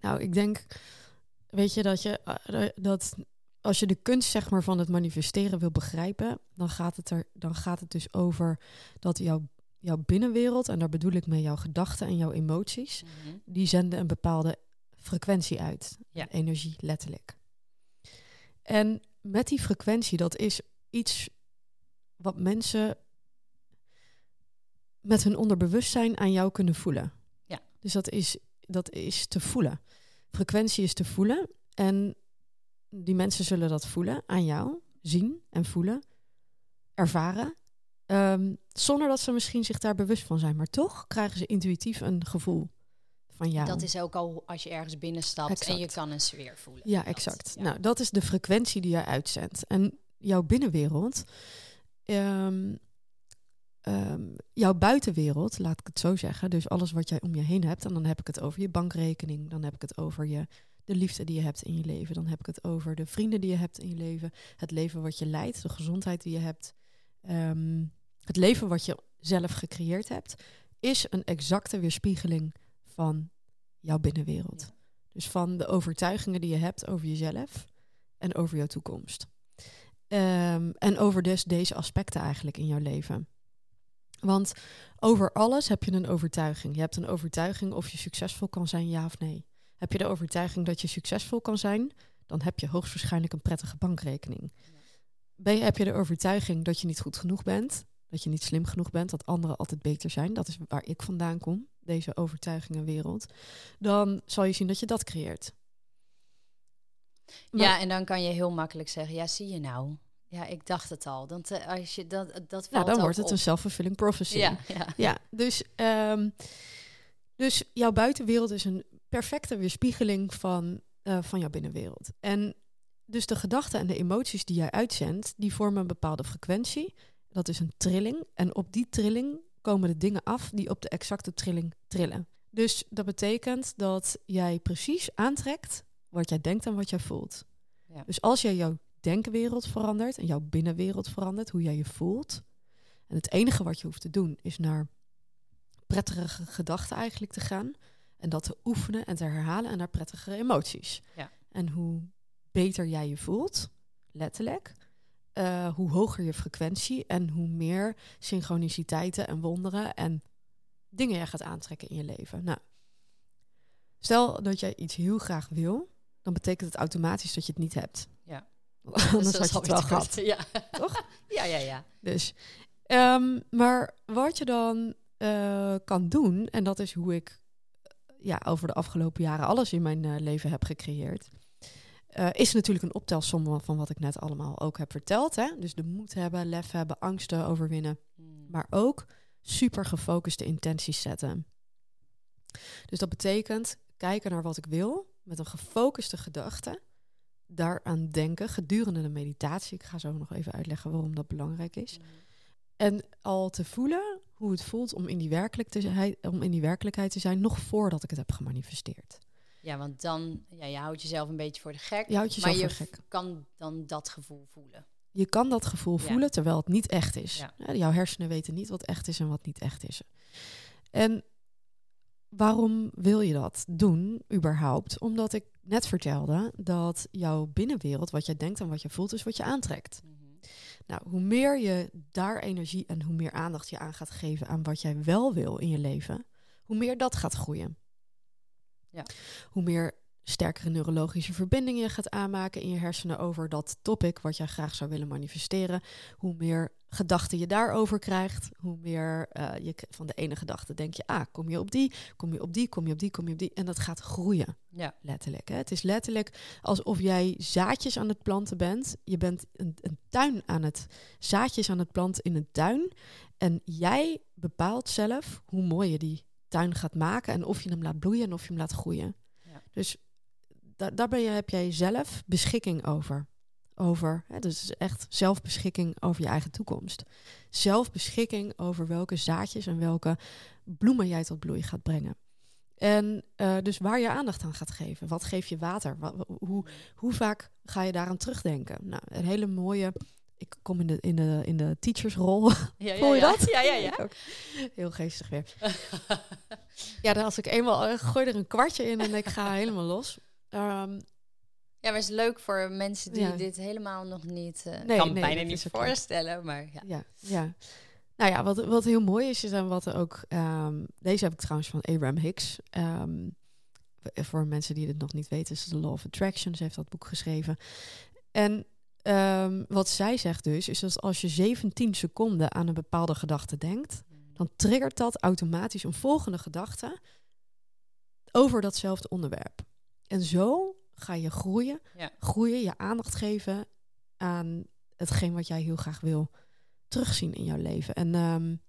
Nou, ik denk, weet je, dat je eh, dat als je de kunst zeg maar van het manifesteren wil begrijpen, dan gaat het er, dan gaat het dus over dat jouw jouw binnenwereld en daar bedoel ik mee jouw gedachten en jouw emoties, Mhm. die zenden een bepaalde frequentie uit. Ja. Energie, letterlijk. En met die frequentie, dat is iets wat mensen met hun onderbewustzijn aan jou kunnen voelen. Ja. Dus dat is, dat is te voelen. Frequentie is te voelen. En die mensen zullen dat voelen aan jou, zien en voelen, ervaren. Ehm, zonder dat ze misschien zich daar bewust van zijn. Maar toch krijgen ze intuïtief een gevoel van jou. Dat is ook al als je ergens binnenstapt en je kan een sfeer voelen. Ja, Dat, exact. ja. Nou, dat is de frequentie die jij uitzendt. En jouw binnenwereld, ehm, ehm, jouw buitenwereld, laat ik het zo zeggen. Dus alles wat jij om je heen hebt. En dan heb ik het over je bankrekening. Dan heb ik het over je, de liefde die je hebt in je leven. Dan heb ik het over de vrienden die je hebt in je leven. Het leven wat je leidt, de gezondheid die je hebt. Ehm, het leven wat je zelf gecreëerd hebt, is een exacte weerspiegeling van jouw binnenwereld. Ja. Dus van de overtuigingen die je hebt over jezelf en over jouw toekomst. Ehm, en over dus deze aspecten eigenlijk in jouw leven. Want over alles heb je een overtuiging. Je hebt een overtuiging of je succesvol kan zijn, ja of nee. Heb je de overtuiging dat je succesvol kan zijn, dan heb je hoogstwaarschijnlijk een prettige bankrekening. Ben je, heb je de overtuiging dat je niet goed genoeg bent, dat je niet slim genoeg bent, dat anderen altijd beter zijn, dat is waar ik vandaan kom, deze overtuigingenwereld, dan zal je zien dat je dat creëert. Maar- Ja, en dan kan je heel makkelijk zeggen, ja, zie je nou. Ja, ik dacht het al. Dan te, als je dat, dat valt dan wordt het op. een self-fulfilling prophecy. Ja, ja. Ja, dus, ehm, dus jouw buitenwereld is een perfecte weerspiegeling van, eh, van jouw binnenwereld. En dus de gedachten en de emoties die jij uitzendt, die vormen een bepaalde frequentie. Dat is een trilling. En op die trilling komen de dingen af die op de exacte trilling trillen. Dus dat betekent dat jij precies aantrekt wat jij denkt en wat jij voelt. Ja. Dus als jij jouw denkwereld verandert en jouw binnenwereld verandert, hoe jij je voelt. En het enige wat je hoeft te doen is naar prettige gedachten eigenlijk te gaan. En dat te oefenen en te herhalen en naar prettigere emoties. Ja. En hoe beter jij je voelt, letterlijk, eh, hoe hoger je frequentie en hoe meer synchroniciteiten en wonderen en dingen jij gaat aantrekken in je leven. Nou, stel dat jij iets heel graag wil, dan betekent het automatisch dat je het niet hebt. Ja. Anders Dus had je het wel gehad. Ja. Toch? Ja, ja, ja. Dus, ehm, maar wat je dan eh, kan doen, en dat is hoe ik ja, over de afgelopen jaren alles in mijn eh, leven heb gecreëerd, eh, is natuurlijk een optelsom van wat ik net allemaal ook heb verteld. Hè? Dus de moed hebben, lef hebben, angsten overwinnen, Hmm. maar ook super gefocuste intenties zetten. Dus dat betekent kijken naar wat ik wil met een gefocuste gedachte. Daaraan denken gedurende de meditatie. Ik ga zo nog even uitleggen waarom dat belangrijk is. En al te voelen hoe het voelt om in die, werkelijk te zijn, om in die werkelijkheid te zijn, nog voordat ik het heb gemanifesteerd. Ja, want dan, ja, je houdt jezelf een beetje voor de gek. Je houdt jezelf maar je voor gek. kan dan dat gevoel voelen. Je kan dat gevoel Ja. voelen terwijl het niet echt is. Ja. Jouw hersenen weten niet wat echt is en wat niet echt is. En waarom wil je dat doen, überhaupt? Omdat ik net vertelde dat jouw binnenwereld, wat jij denkt en wat je voelt, is wat je aantrekt. Mhm. Nou, hoe meer je daar energie en hoe meer aandacht je aan gaat geven aan wat jij wel wil in je leven, hoe meer dat gaat groeien. Ja. Hoe meer sterkere neurologische verbindingen je gaat aanmaken in je hersenen over dat topic wat jij graag zou willen manifesteren, hoe meer gedachten je daarover krijgt, hoe meer eh, je van de ene gedachte denk je, ah, kom je op die, kom je op die, kom je op die, kom je op die, en dat gaat groeien Ja, letterlijk. Hè? Het is letterlijk alsof jij zaadjes aan het planten bent. Je bent een, een tuin aan het zaadjes aan het planten in een tuin. En jij bepaalt zelf hoe mooi je die tuin gaat maken en of je hem laat bloeien en of je hem laat groeien. Ja. Dus da- daar ben je, heb jij zelf beschikking over. Over, hè, dus echt zelfbeschikking over je eigen toekomst. Zelfbeschikking over welke zaadjes en welke bloemen jij tot bloei gaat brengen. En uh, dus waar je aandacht aan gaat geven. Wat geef je water? Wat, hoe, hoe vaak ga je daaraan terugdenken? Nou, een hele mooie. Ik kom in de, in de, in de teachersrol. Ja, Voel je ja. dat? Ja, ja, ja. Heel geestig weer. ja, dan als ik eenmaal uh, gooi er een kwartje in en ik ga helemaal los. Um, ja, maar het is leuk voor mensen die dit helemaal nog niet... Uh, nee, kan nee, bijna niet voorstellen, maar ja. ja. Ja, Nou ja, wat, wat heel mooi is, is dan wat er ook... Um, deze heb ik trouwens van Abraham Hicks. Um, voor mensen die het nog niet weten, is The Law of Attraction. Ze heeft dat boek geschreven. En um, wat zij zegt dus, is dat als je 17 seconden aan een bepaalde gedachte denkt... dan triggert dat automatisch een volgende gedachte over datzelfde onderwerp. En zo ga je groeien. Groeien, je aandacht geven aan hetgeen wat jij heel graag wil terugzien in jouw leven. En um,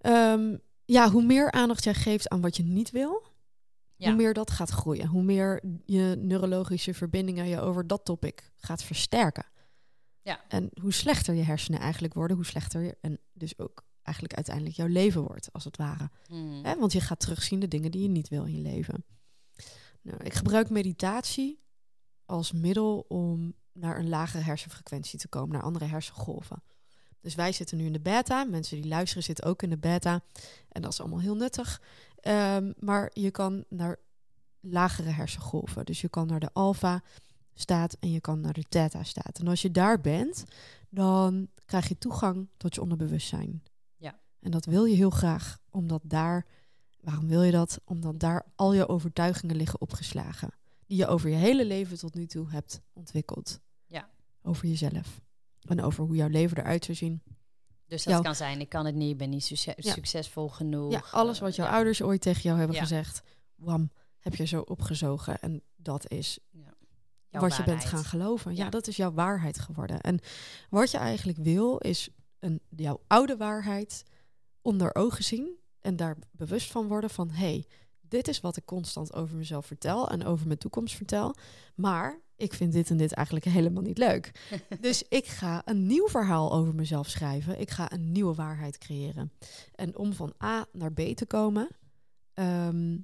um, ja, hoe meer aandacht jij geeft aan wat je niet wil, hoe meer dat gaat groeien. Hoe meer je neurologische verbindingen je over dat topic gaat versterken. Ja. En hoe slechter je hersenen eigenlijk worden, hoe slechter je en dus ook eigenlijk uiteindelijk jouw leven wordt, als het ware. Mm. want je gaat terugzien de dingen die je niet wil in je leven. Nou, ik gebruik meditatie als middel om naar een lagere hersenfrequentie te komen, naar andere hersengolven. Dus wij zitten nu in de beta. Mensen die luisteren zitten ook in de beta. En dat is allemaal heel nuttig. Um, maar je kan naar lagere hersengolven. Dus je kan naar de alfa staat en je kan naar de theta staat. En als je daar bent, dan krijg je toegang tot je onderbewustzijn. Ja. En dat wil je heel graag, omdat daar Waarom wil je dat? Omdat daar al je overtuigingen liggen opgeslagen. Die je over je hele leven tot nu toe hebt ontwikkeld. Ja. Over jezelf. En over hoe jouw leven eruit zou zien. Dus dat kan zijn, ik kan het niet, ik ben niet succesvol genoeg. Ja, alles wat jouw ouders ooit tegen jou hebben gezegd, wam, heb je zo opgezogen. En dat is wat je bent gaan geloven. Ja, dat is jouw waarheid geworden. En wat je eigenlijk wil, is een, jouw oude waarheid onder ogen zien en daar bewust van worden van hé, hey, dit is wat ik constant over mezelf vertel en over mijn toekomst vertel. Maar ik vind dit en dit eigenlijk helemaal niet leuk. dus ik ga een nieuw verhaal over mezelf schrijven. Ik ga een nieuwe waarheid creëren. En om van A naar B te komen, ehm,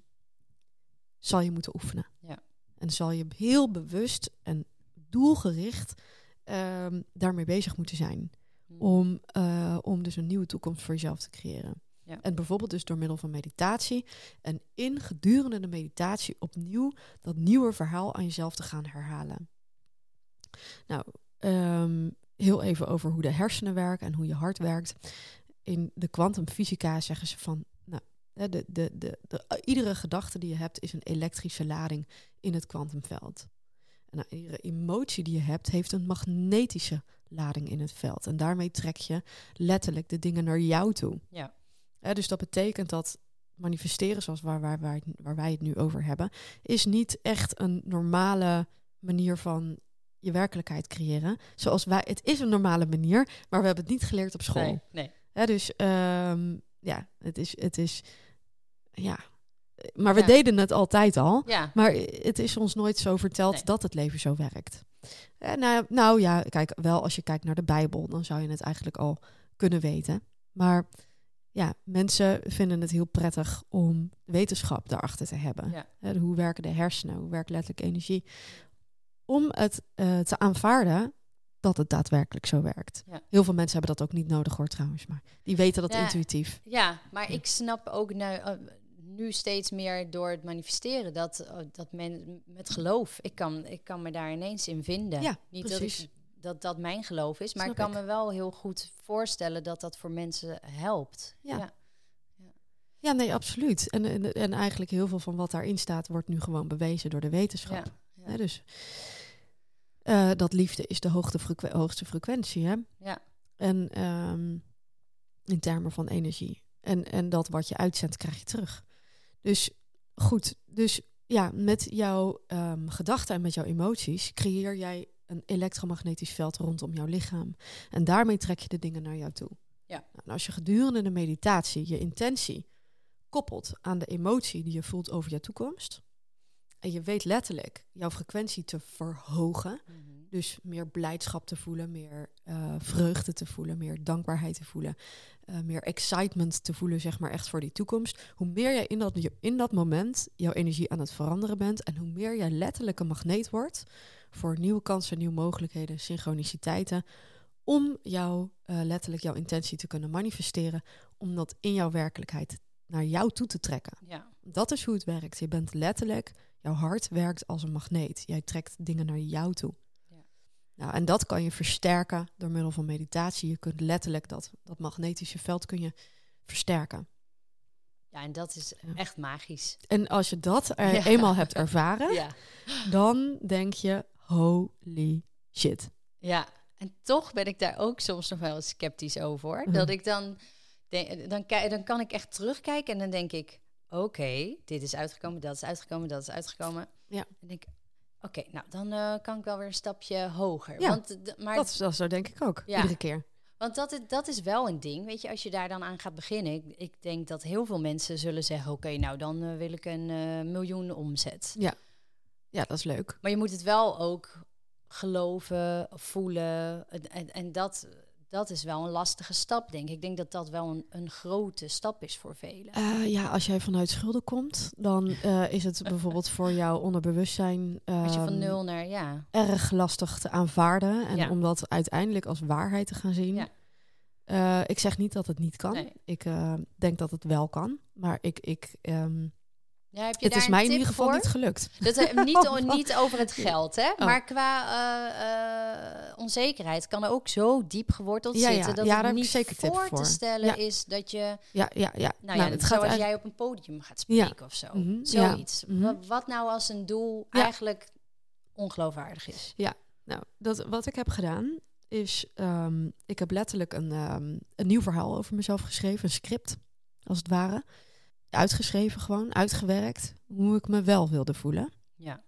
zal je moeten oefenen. Ja. En zal je heel bewust en doelgericht um, daarmee bezig moeten zijn. Hmm. Om, uh, om dus een nieuwe toekomst voor jezelf te creëren. Ja. En bijvoorbeeld dus door middel van meditatie. En in gedurende de meditatie opnieuw dat nieuwe verhaal aan jezelf te gaan herhalen. Nou, um, heel even over hoe de hersenen werken en hoe je hart werkt. In de kwantumfysica zeggen ze van, nou, de, de, de, de, iedere gedachte die je hebt is een elektrische lading in het kwantumveld. En nou, iedere emotie die je hebt heeft een magnetische lading in het veld. En daarmee trek je letterlijk de dingen naar jou toe. Ja dus dat betekent dat manifesteren, zoals waar, waar, waar, waar wij het nu over hebben, is niet echt een normale manier van je werkelijkheid creëren. Zoals wij, het is een normale manier, maar we hebben het niet geleerd op school. Nee, nee. dus um, ja, het is, het is, ja. Maar we deden het altijd al. Ja. Maar het is ons nooit zo verteld dat het leven zo werkt. Nou, nou ja, kijk, wel als je kijkt naar de Bijbel, dan zou je het eigenlijk al kunnen weten. Maar ja, mensen vinden het heel prettig om wetenschap daarachter te hebben. Ja. hoe werken de hersenen, hoe werkt letterlijk energie. Om het uh, te aanvaarden dat het daadwerkelijk zo werkt. Heel veel mensen hebben dat ook niet nodig hoor trouwens, maar die weten dat intuïtief. Ja, maar ik snap ook nu, uh, nu steeds meer door het manifesteren dat, uh, dat men met geloof, ik kan, ik kan me daar ineens in vinden. Ja, niet precies. dat ik dat dat mijn geloof is. Maar ik kan me wel heel goed voorstellen dat dat voor mensen helpt. Ja. ja. ja. nee, absoluut. En, en, en, eigenlijk heel veel van wat daarin staat, wordt nu gewoon bewezen door de wetenschap. Ja, dus uh, dat liefde is de hoogste, frequ hoogste frequentie. Hè? Ja. En um, in termen van energie. En, en dat wat je uitzendt, krijg je terug. Dus goed, dus ja, met jouw um, gedachten en met jouw emoties creëer jij een elektromagnetisch veld rondom jouw lichaam. En daarmee trek je de dingen naar jou toe. Ja. Nou, als je gedurende de meditatie je intentie koppelt aan de emotie die je voelt over je toekomst, En je weet letterlijk jouw frequentie te verhogen. Mhm. Dus meer blijdschap te voelen, meer eh, vreugde te voelen, meer dankbaarheid te voelen, eh, meer excitement te voelen, zeg maar echt voor die toekomst. Hoe meer jij in dat, in dat moment jouw energie aan het veranderen bent en hoe meer jij letterlijk een magneet wordt voor nieuwe kansen, nieuwe mogelijkheden, synchroniciteiten, om jou eh, letterlijk jouw intentie te kunnen manifesteren, om dat in jouw werkelijkheid naar jou toe te trekken. Ja. Dat is hoe het werkt. Je bent letterlijk, jouw hart werkt als een magneet. Jij trekt dingen naar jou toe. Ja. Nou, en dat kan je versterken door middel van meditatie. Je kunt letterlijk dat, dat magnetische veld kun je versterken. ja, en dat is Ja. echt magisch. En als je dat er Ja. eenmaal hebt ervaren, Ja. dan denk je, holy shit. ja, en toch ben ik daar ook soms nog wel sceptisch over. hoor. Mhm. Dat ik dan, denk, dan, ki- dan kan ik echt terugkijken en dan denk ik, oké, dit is uitgekomen, dat is uitgekomen, dat is uitgekomen. Ja. En denk ik, oké, nou dan eh, kan ik wel weer een stapje hoger. Ja, Want, maar Dat, dat zo denk ik ook, Ja. iedere keer. Want dat is, dat is wel een ding, weet je, als je daar dan aan gaat beginnen. Ik, ik denk dat heel veel mensen zullen zeggen, oké, nou dan eh, wil ik een eh, miljoen omzet. Ja, dat is leuk. Maar je moet het wel ook geloven, voelen. En, en, en dat, dat is wel een lastige stap, denk ik. Ik denk dat dat wel een, een grote stap is voor velen. Eh, ja, als jij vanuit schulden komt, dan eh, is het bijvoorbeeld voor jouw onderbewustzijn Als je van ehm, nul naar, ja. erg lastig te aanvaarden en Ja. om dat uiteindelijk als waarheid te gaan zien. Ja. Eh, ik zeg niet dat het niet kan. Nee. Ik denk dat het wel kan, maar ik, ik, ehm, ja heb je het daar is mij in ieder geval voor? niet gelukt. Dat, eh, niet, niet over het geld, hè? Oh. Maar qua eh, eh, onzekerheid kan er ook zo diep geworteld Ja, ja. zitten... dat Ja, het daar niet zeker voor, voor. te stellen Ja. is dat je... Ja, ja, ja. Nou, ja, het gaat zoals eigenlijk- jij op een podium gaat spreken of zo. Mhm, Zoiets. ja, mhm. Wa- Wat nou als een doel Ja. eigenlijk ongeloofwaardig is? Nou, dat, wat ik heb gedaan is, ehm, ik heb letterlijk een, ehm, een nieuw verhaal over mezelf geschreven, een script, als het ware. Uitgeschreven gewoon, uitgewerkt, hoe ik me wel wilde voelen. Ja.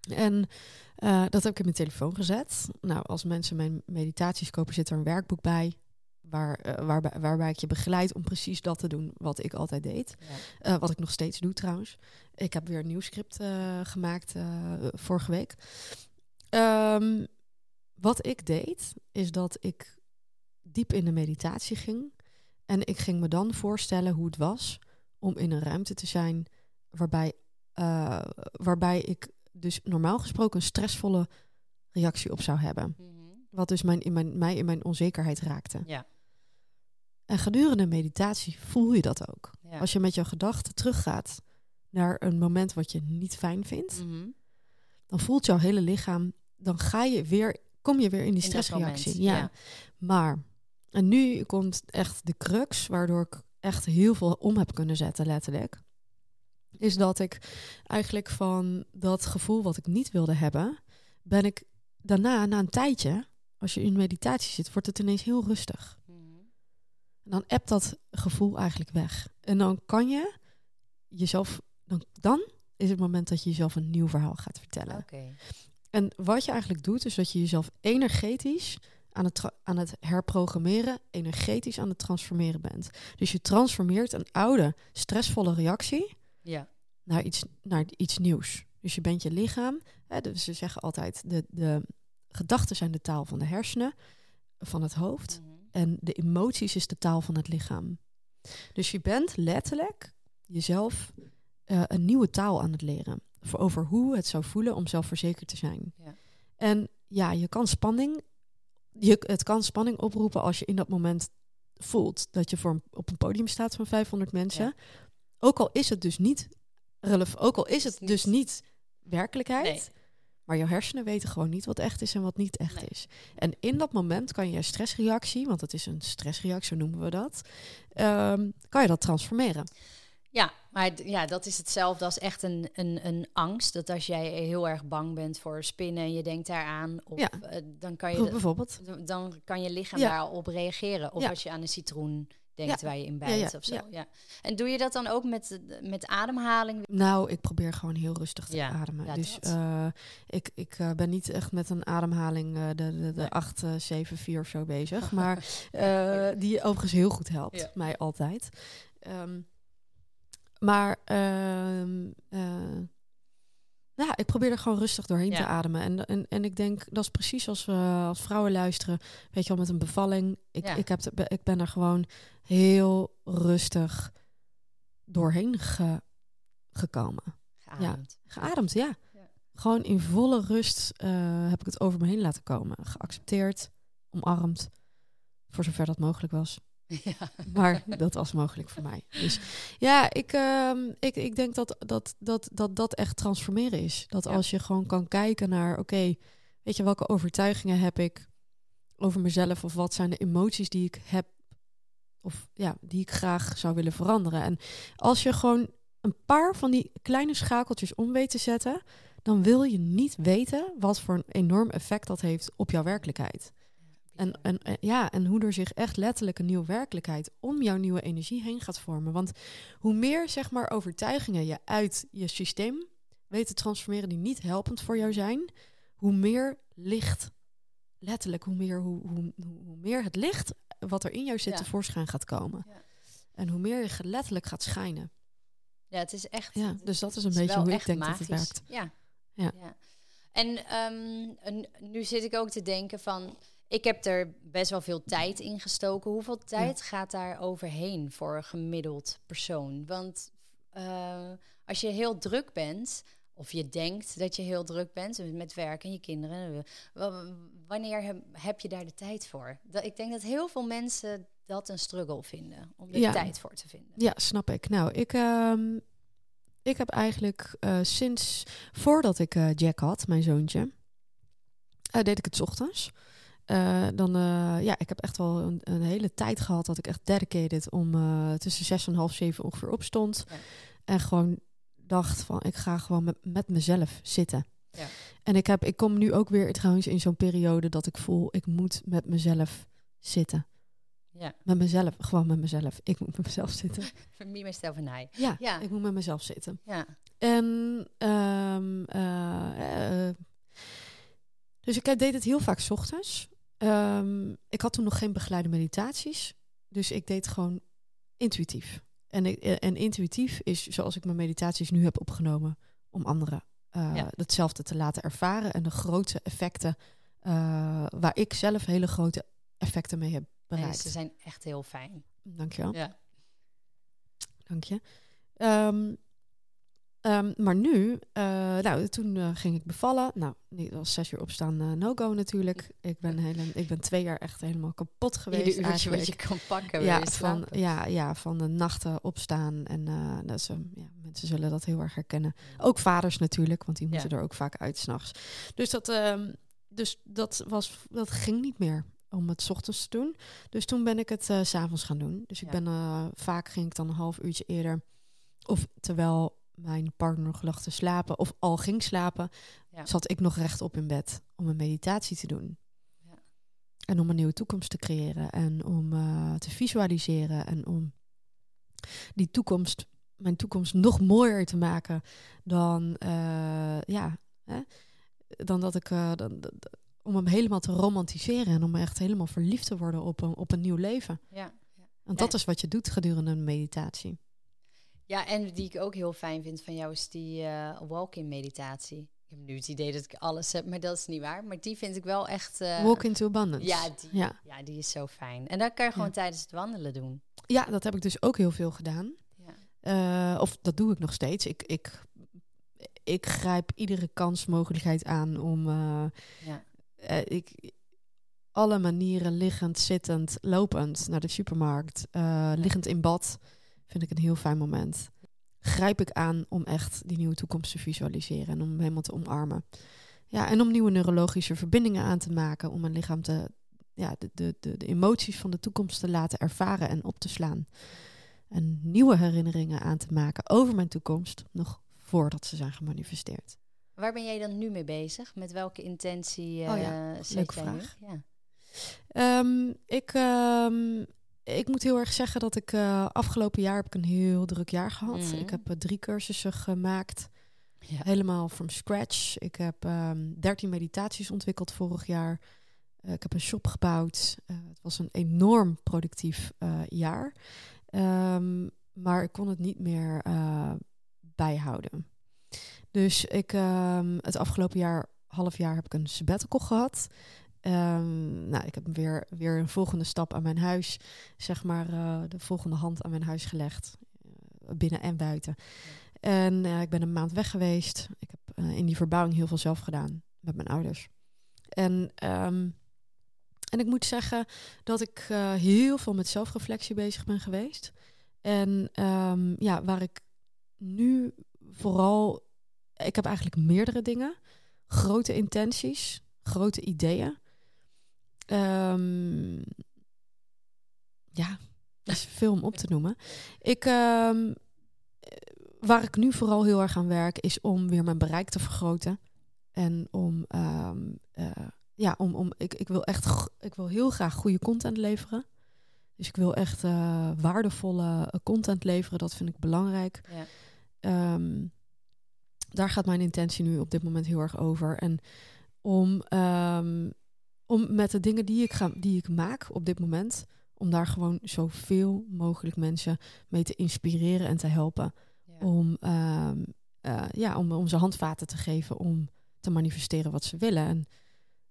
En eh, dat heb ik in mijn telefoon gezet. Nou, als mensen mijn meditaties kopen, zit er een werkboek bij. Waar, eh, waarbij, waarbij ik je begeleid om precies dat te doen wat ik altijd deed. Ja. Eh, wat ik nog steeds doe trouwens. Ik heb weer een nieuw script gemaakt vorige week. Ehm, wat ik deed, is dat ik diep in de meditatie ging. En ik ging me dan voorstellen hoe het was om in een ruimte te zijn waarbij, eh, waarbij ik dus normaal gesproken een stressvolle reactie op zou hebben. Mhm. Wat dus mijn, in mijn, mij in mijn onzekerheid raakte. Ja. En gedurende meditatie voel je dat ook. Ja. Als je met jouw gedachten teruggaat naar een moment wat je niet fijn vindt, Mhm. dan voelt jouw hele lichaam, dan ga je weer, kom je weer in die In stressreactie. ja. ja. Maar, en nu komt echt de crux, waardoor ik echt heel veel om heb kunnen zetten, letterlijk. Is dat ik eigenlijk van dat gevoel wat ik niet wilde hebben, ben ik daarna, na een tijdje, als je in meditatie zit, wordt het ineens heel rustig. Mhm. En dan appt dat gevoel eigenlijk weg. En dan kan je jezelf, dan, dan is het moment dat je jezelf een nieuw verhaal gaat vertellen. En wat je eigenlijk doet, is dat je jezelf energetisch aan het, aan het herprogrammeren, energetisch aan het transformeren bent. Dus je transformeert een oude, stressvolle reactie Ja. naar iets, naar iets nieuws. Dus je bent je lichaam. Hè, dus ze zeggen altijd, de, de gedachten zijn de taal van de hersenen, van het hoofd. Mhm. En de emoties is de taal van het lichaam. Dus je bent letterlijk jezelf eh, een nieuwe taal aan het leren. Voor over hoe het zou voelen om zelfverzekerd te zijn. Ja. En ja, je kan spanning. Je, het kan spanning oproepen als je in dat moment voelt dat je voor een- op een podium staat van 500 mensen. Ja. Ook al is het dus niet relevant, ook al is het Niet- dus niet werkelijkheid. Nee. Maar jouw hersenen weten gewoon niet wat echt is en wat niet echt Nee. is. En in dat moment kan je stressreactie, want het is een stressreactie, zo noemen we dat, ehm, kan je dat transformeren. Ja, maar ja, dat is hetzelfde als echt een, een, een angst. Dat als jij heel erg bang bent voor spinnen en je denkt daaraan, of, Ja. eh, dan, kan je, Bijvoorbeeld. dan kan je lichaam Ja. daarop reageren. Of Ja. als je aan een citroen denkt waar je in bijt ja, of zo. ja. En doe je dat dan ook met, met ademhaling? Nou, ik probeer gewoon heel rustig te ademen. ja, dus eh, ik, ik eh, ben niet echt met een ademhaling de, de, de Nee. 8, 7, 4 of zo bezig. Maar die overigens heel goed helpt. Mij altijd. Ehm, maar ehm, eh, ja, ik probeer er gewoon rustig doorheen Ja. te ademen. En, en, en ik denk, dat is precies als we als vrouwen luisteren. Weet je wel, met een bevalling. Ik, Ja. ik, heb de- ik ben er gewoon heel rustig doorheen ge- gekomen. Geademd. Geademd, ja. Ja. Gewoon in volle rust eh, heb ik het over me heen laten komen. Geaccepteerd, omarmd. Voor zover dat mogelijk was. Ja. Maar dat was mogelijk voor mij. Dus ja, ik, ehm, ik, ik denk dat dat, dat, dat dat echt transformeren is. Dat Ja. als je gewoon kan kijken naar, oké, weet je, welke overtuigingen heb ik over mezelf? Of wat zijn de emoties die ik heb? Of ja, die ik graag zou willen veranderen. En als je gewoon een paar van die kleine schakeltjes om weet te zetten, dan wil je niet weten wat voor een enorm effect dat heeft op jouw werkelijkheid. En, en, en- ja, en hoe er zich echt letterlijk een nieuwe werkelijkheid om jouw nieuwe energie heen gaat vormen. Want hoe meer zeg maar overtuigingen je uit je systeem weet te transformeren die niet helpend voor jou zijn, hoe meer licht, letterlijk, hoe meer, hoe, hoe, meer het licht wat er in jou zit Ja. tevoorschijn gaat komen. Ja. En hoe meer je letterlijk gaat schijnen. Ja, het is echt. Ja, dus dat is een beetje hoe ik denk dat het werkt. Ja. Ja. En, ehm, en nu zit ik ook te denken van. Ik heb er best wel veel tijd in gestoken. Hoeveel tijd gaat daar overheen voor een gemiddeld persoon? Want eh, als je heel druk bent, of je denkt dat je heel druk bent met werk en je kinderen, eh, wa- wanneer heb, je daar de tijd voor? Ik denk dat heel veel mensen dat een struggle vinden om er Ja. tijd voor te vinden. Ja, snap ik. Nou, ik, ehm, ik heb eigenlijk eh, sinds voordat ik eh, Jack had, mijn zoontje, eh, deed ik het 's ochtends. Eh, dan, eh, ja, ik heb echt wel een, een hele tijd gehad dat ik echt dedicated om eh, tussen zes en half zeven ongeveer opstond. Ja. En gewoon dacht van, ik ga gewoon met, met mezelf zitten. Ja. En ik, heb, ik kom nu ook weer trouwens in zo'n periode dat ik voel, ik moet met mezelf zitten. Ja, Met mezelf, gewoon met mezelf. Ik moet met mezelf zitten. for me, myself en. Ja, Ja. ik moet met mezelf zitten. Ja, En ehm, eh, eh, dus ik deed het heel vaak 's ochtends. Ehm, ik had toen nog geen begeleide meditaties. Dus ik deed gewoon intuïtief. En, ik, eh, en intuïtief is zoals ik mijn meditaties nu heb opgenomen om anderen eh, Ja. hetzelfde te laten ervaren. En de grootste effecten eh, waar ik zelf hele grote effecten mee heb nee, bereikt. ze zijn echt heel fijn. Dankjewel. Ja. Dank je. Ehm, ehm, maar nu, eh, nou, toen eh, ging ik bevallen. Nou, niet als zes uur opstaan, eh, no-go natuurlijk. Ik ben, hele, ik ben twee jaar echt helemaal kapot geweest. Ieder uurtje wat je kan pakken. ja, van, ja, ja, van de nachten opstaan. En dat is, ja, mensen zullen dat heel erg herkennen. Ook vaders natuurlijk, want die moeten Ja. er ook vaak uit s'nachts. Dus, dat, ehm, dus dat, was, dat ging niet meer om het 's ochtends te doen. Dus toen ben ik het s s'avonds gaan doen. Dus ik Ja. ben vaak ging ik dan een half uurtje eerder. Of terwijl mijn partner nog lag te slapen of al ging slapen, Ja. zat ik nog rechtop in bed om een meditatie te doen. Ja. En om een nieuwe toekomst te creëren en om eh, te visualiseren en om die toekomst, mijn toekomst nog mooier te maken dan, eh, ja, hè, dan dat ik, eh, dan, dan- om hem helemaal te romantiseren en om echt helemaal verliefd te worden op een, op een nieuw leven. Ja. Want dat is wat je doet gedurende een meditatie. Ja, en die ik ook heel fijn vind van jou is die eh walk-in meditatie. Ik heb nu het idee dat ik alles heb, maar dat is niet waar. Maar die vind ik wel echt... eh, Walk into abundance. ja, die, Ja. ja. die is zo fijn. En dat kan je gewoon Ja. tijdens het wandelen doen. ja, dat heb ik dus ook heel veel gedaan. Ja. Eh, of dat doe ik nog steeds. Ik, ik, ik grijp iedere kansmogelijkheid aan om Ja. ik, alle manieren, liggend, zittend, lopend naar de supermarkt, liggend in bad, vind ik een heel fijn moment. Grijp ik aan om echt die nieuwe toekomst te visualiseren en om helemaal te omarmen. Ja, en om nieuwe neurologische verbindingen aan te maken, om mijn lichaam te, ja, de, de, de, de emoties van de toekomst te laten ervaren en op te slaan. En nieuwe herinneringen aan te maken over mijn toekomst, nog voordat ze zijn gemanifesteerd. Waar ben jij dan nu mee bezig? Met welke intentie eh Oh ja, leuke jij vraag. Ja. Ehm, ik, ehm, ik moet heel erg zeggen dat ik eh, afgelopen jaar heb ik een heel druk jaar gehad. Mhm. Ik heb eh, drie cursussen gemaakt, Ja. helemaal from scratch. Ik heb ehm 13 meditaties ontwikkeld vorig jaar. Eh, ik heb een shop gebouwd. Het was een enorm productief jaar. Ehm, maar ik kon het niet meer bijhouden. Dus ik, ehm, het afgelopen jaar, half jaar, heb ik een sabbatical gehad. Ehm, nou, ik heb weer, weer een volgende stap aan mijn huis, zeg maar, eh, de volgende hand aan mijn huis gelegd. eh, binnen en buiten. En eh, ik ben een maand weg geweest. Ik heb in die verbouwing heel veel zelf gedaan met mijn ouders. En, ehm, en ik moet zeggen dat ik heel veel met zelfreflectie bezig ben geweest. En ehm, ja, waar ik nu vooral. Ik heb eigenlijk meerdere dingen. Grote intenties, grote ideeën. Ehm, ja, dat is veel om op te noemen. Ik, ehm, eh, waar ik nu vooral heel erg aan werk, is om weer mijn bereik te vergroten. En om, ehm, eh, ja, om, om ik, ik wil echt, ik wil heel graag goede content leveren. Dus ik wil echt eh, waardevolle eh, content leveren. Dat vind ik belangrijk. Ja. Daar gaat mijn intentie nu op dit moment heel erg over. En om, om met de dingen die ik, ga, die ik maak op dit moment, om daar gewoon zoveel mogelijk mensen mee te inspireren en te helpen. Ja. Om, ehm, eh, ja, om, om ze handvaten te geven om te manifesteren wat ze willen. En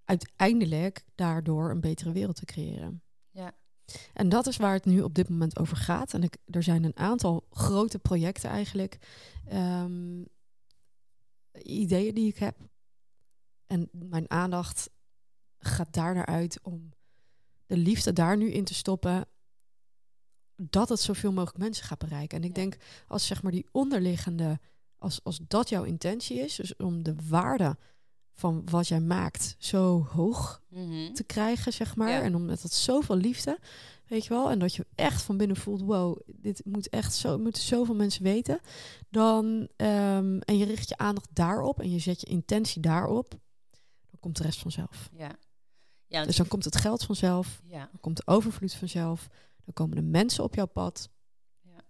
uiteindelijk daardoor een betere wereld te creëren. Ja. En dat is waar het nu op dit moment over gaat. En ik, er zijn een aantal grote projecten eigenlijk. ehm, ideeën die ik heb. En mijn aandacht gaat daar naar uit om de liefde daar nu in te stoppen. Dat het zoveel mogelijk mensen gaat bereiken. En ik Ja. denk als zeg maar die onderliggende, als, als dat jouw intentie is, dus om de waarde van wat jij maakt zo hoog Mhm. te krijgen, zeg maar. Ja. En omdat het zoveel liefde, weet je wel, en dat je echt van binnen voelt, wow, dit moet echt zo, moeten zoveel mensen weten. Dan ehm, en je richt je aandacht daarop en je zet je intentie daarop, dan komt de rest vanzelf. Ja. Ja, Dus dan komt het geld vanzelf, ja. dan komt de overvloed vanzelf, dan komen de mensen op jouw pad Ja.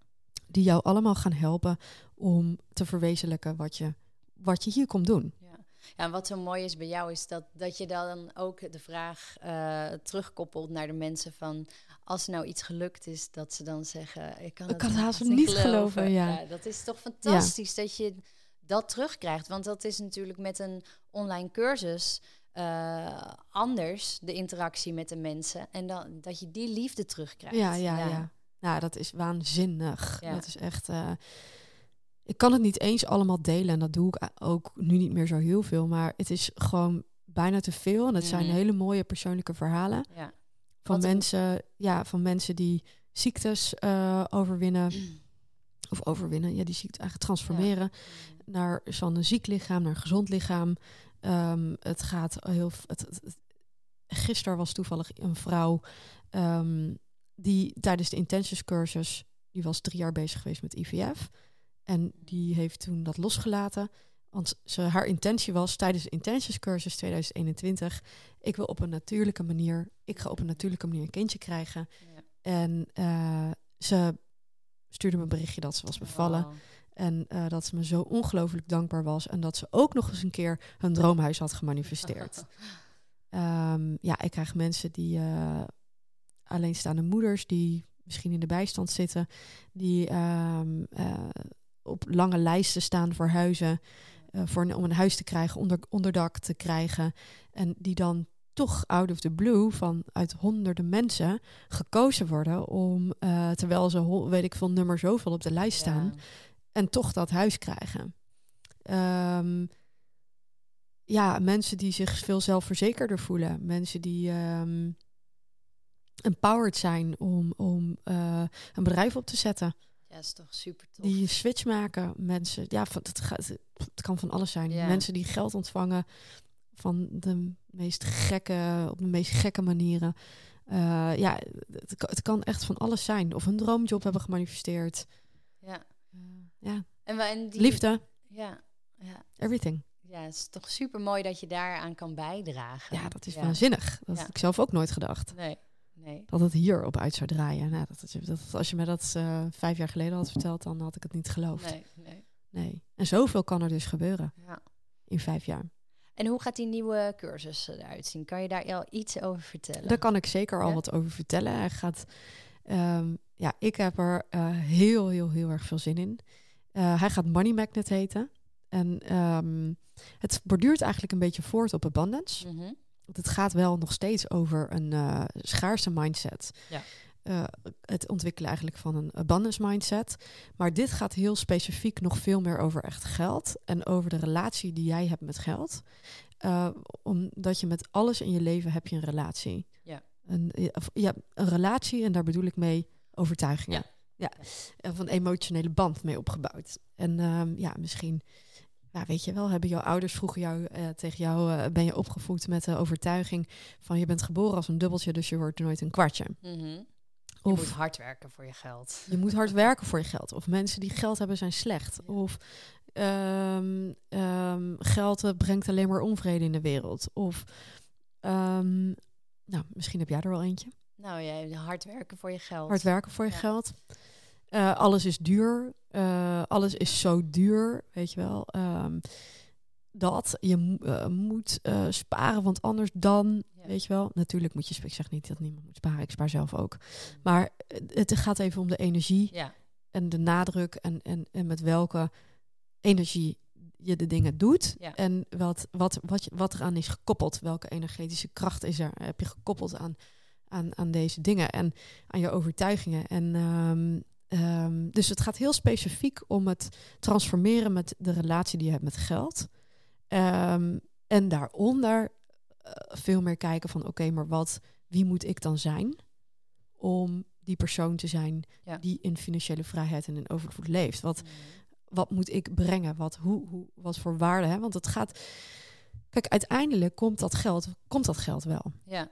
die jou allemaal gaan helpen om te verwezenlijken wat je, wat je hier komt doen. Ja. ja, en wat zo mooi is bij jou is dat, dat je dan ook de vraag eh, terugkoppelt naar de mensen van... als nou iets gelukt is, dat ze dan zeggen... Ik kan Ik kan het haast niet niet geloven, ja. Dat is toch fantastisch dat je dat terugkrijgt. Want dat is natuurlijk met een online cursus eh, anders, de interactie met de mensen. En dan, dat je die liefde terugkrijgt. Ja, ja, ja. Nou, dat is waanzinnig. Ja. Dat is echt. eh, ik kan het niet eens allemaal delen en dat doe ik ook nu niet meer zo heel veel. Maar het is gewoon bijna te veel. En het zijn Mhm. hele mooie persoonlijke verhalen Ja. van Wat mensen, ja, van mensen die ziektes eh, overwinnen. Of overwinnen, ja, die ziekte eigenlijk transformeren naar van een ziek lichaam naar een gezond lichaam. Ehm, het gaat heel. Het, het, het- gisteren was toevallig een vrouw ehm, die tijdens de intensive cursus, die was drie jaar bezig geweest met IVF. En die heeft toen dat losgelaten. Want ze, haar intentie was tijdens de intensive cursus 2021, ik wil op een natuurlijke manier, ik ga op een natuurlijke manier een kindje krijgen. Ja. En eh, ze stuurde me een berichtje dat ze was bevallen. Wow. En eh, dat ze me zo ongelooflijk dankbaar was. En dat ze ook nog eens een keer hun droomhuis had gemanifesteerd. Ehm, ja, ik krijg mensen die eh, alleenstaande moeders die misschien in de bijstand zitten, die ehm, eh, op lange lijsten staan voor huizen, voor een, om een huis te krijgen, onder, onderdak te krijgen. En die dan toch out of the blue van uit honderden mensen gekozen worden om, terwijl ze weet ik veel nummer zoveel op de lijst staan, Ja. En toch dat huis krijgen. Ehm, ja, mensen die zich veel zelfverzekerder voelen. Mensen die ehm, empowered zijn om, om eh, een bedrijf op te zetten. Ja, is toch super tof. Die switch maken. Mensen, ja, van, het, gaat, het kan van alles zijn. Ja. Mensen die geld ontvangen van de meest gekke, op de meest gekke manieren. Eh, ja, het, het kan echt van alles zijn. Of een droomjob hebben gemanifesteerd. Ja. Ja, En, en die, liefde, Ja, ja. everything. ja, het is toch super mooi dat je daaraan kan bijdragen. Ja, dat is Ja. waanzinnig. Dat Ja. had ik zelf ook nooit gedacht. Nee, nee. Dat het hierop uit zou draaien. Nou, dat, dat, als je me dat eh, vijf jaar geleden had verteld, dan had ik het niet geloofd. Nee. nee, nee. En zoveel kan er dus gebeuren Ja. in vijf jaar. En hoe gaat die nieuwe cursus eruit zien? Kan je daar al iets over vertellen? Daar kan ik zeker al wat over vertellen. Hij gaat, ehm, ja, ik heb er eh, heel, heel, heel erg veel zin in. Eh, hij gaat Money Magnet heten. En ehm, het borduurt eigenlijk een beetje voort op abundance. Mhm. Want het gaat wel nog steeds over een eh, schaarse mindset. Ja. Eh, het ontwikkelen eigenlijk van een abundance mindset. Maar dit gaat heel specifiek nog veel meer over echt geld. En over de relatie die jij hebt met geld. Omdat je met alles in je leven heb je een relatie. Ja. Een, ja, een relatie en daar bedoel ik mee overtuigingen. Ja. Of een emotionele band mee opgebouwd. En ehm, ja, misschien, ja, weet je wel, hebben jouw ouders vroeger jou, eh, tegen jou, eh, ben je opgevoed met de overtuiging van je bent geboren als een dubbeltje, dus je wordt nooit een kwartje. Mhm. Je Of moet hard werken voor je geld. je moet hard werken voor je geld. Of mensen die geld hebben zijn slecht. Ja. Of ehm, ehm, geld eh, brengt alleen maar onvrede in de wereld. Of, nou, misschien heb jij er wel eentje. Nou ja, hard werken voor je geld. Hard werken voor je Ja. geld. Eh, alles is duur. Eh, alles is zo duur, weet je wel. Ehm, dat je eh, moet sparen, want anders dan, Ja. weet je wel. Natuurlijk moet je, ik zeg niet dat niemand moet sparen, ik spaar zelf ook. Maar het gaat even om de energie Ja, en de nadruk en, en, en met welke energie je de dingen doet. Ja. En wat, wat, wat, wat eraan is gekoppeld. Welke energetische kracht is er, heb je gekoppeld aan, aan, aan deze dingen en aan je overtuigingen. En, ehm, ehm, dus het gaat heel specifiek om het transformeren met de relatie die je hebt met geld. Ehm, en daaronder eh, veel meer kijken van oké, maar wat, wie moet ik dan zijn om die persoon te zijn Ja. die in financiële vrijheid en in overvloed leeft? Wat, Mhm. wat moet ik brengen? Wat, hoe, hoe, wat voor waarde? Hè? Want het gaat. Kijk, uiteindelijk komt dat geld, komt dat geld wel. ja.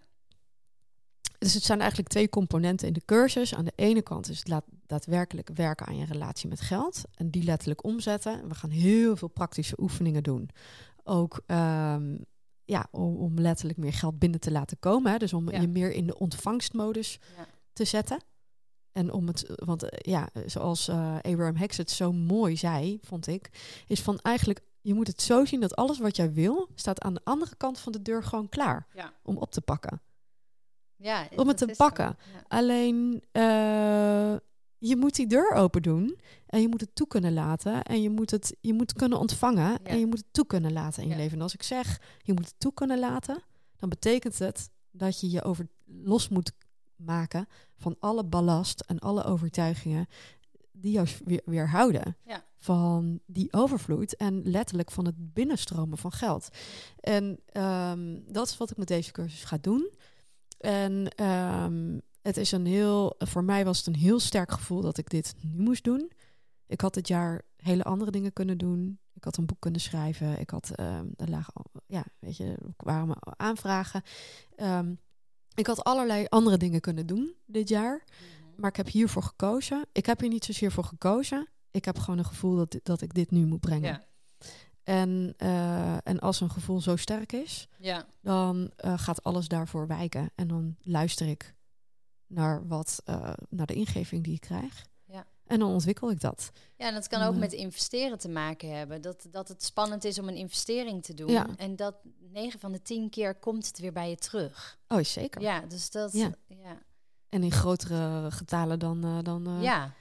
Dus het zijn eigenlijk twee componenten in de cursus. Aan de ene kant is het laat, daadwerkelijk werken aan je relatie met geld en die letterlijk omzetten. En we gaan heel veel praktische oefeningen doen. Ook ehm, ja, om, om letterlijk meer geld binnen te laten komen. Hè? Dus om Ja. je meer in de ontvangstmodus Ja. te zetten. En om het, want eh, ja, zoals eh, Abraham Hicks het zo mooi zei, vond ik, is van eigenlijk, je moet het zo zien dat alles wat jij wil, staat aan de andere kant van de deur gewoon klaar Ja. om op te pakken. Ja, Om het te pakken. Ja. Alleen, eh, je moet die deur open doen en je moet het toe kunnen laten en je moet het je moet kunnen ontvangen Ja. en je moet het toe kunnen laten in je leven. En als ik zeg, je moet het toe kunnen laten, dan betekent het dat je je over los moet maken van alle ballast en alle overtuigingen die jou weer, weerhouden Ja. van die overvloed en letterlijk van het binnenstromen van geld. En ehm, dat is wat ik met deze cursus ga doen. En ehm, het is een heel, voor mij was het een heel sterk gevoel dat ik dit nu moest doen. Ik had dit jaar hele andere dingen kunnen doen. Ik had een boek kunnen schrijven. Ik had, ehm er lagen, al- ja, weet je, er kwamen aanvragen. Ehm, ik had allerlei andere dingen kunnen doen dit jaar. Mhm. Maar ik heb hiervoor gekozen. Ik heb hier niet zozeer voor gekozen. Ik heb gewoon een gevoel dat, dat ik dit nu moet brengen. Ja. En, eh, en als een gevoel zo sterk is, Ja. dan eh, gaat alles daarvoor wijken. En dan luister ik naar, wat, eh, naar de ingeving die ik krijg. Ja. En dan ontwikkel ik dat. Ja, en dat kan ook met investeren te maken hebben. Dat, dat het spannend is om een investering te doen. Ja. En dat 9 van de 10 keer komt het weer bij je terug. Oh, zeker. Ja, dus dat... Ja. Ja. En in grotere getalen dan... dan ja.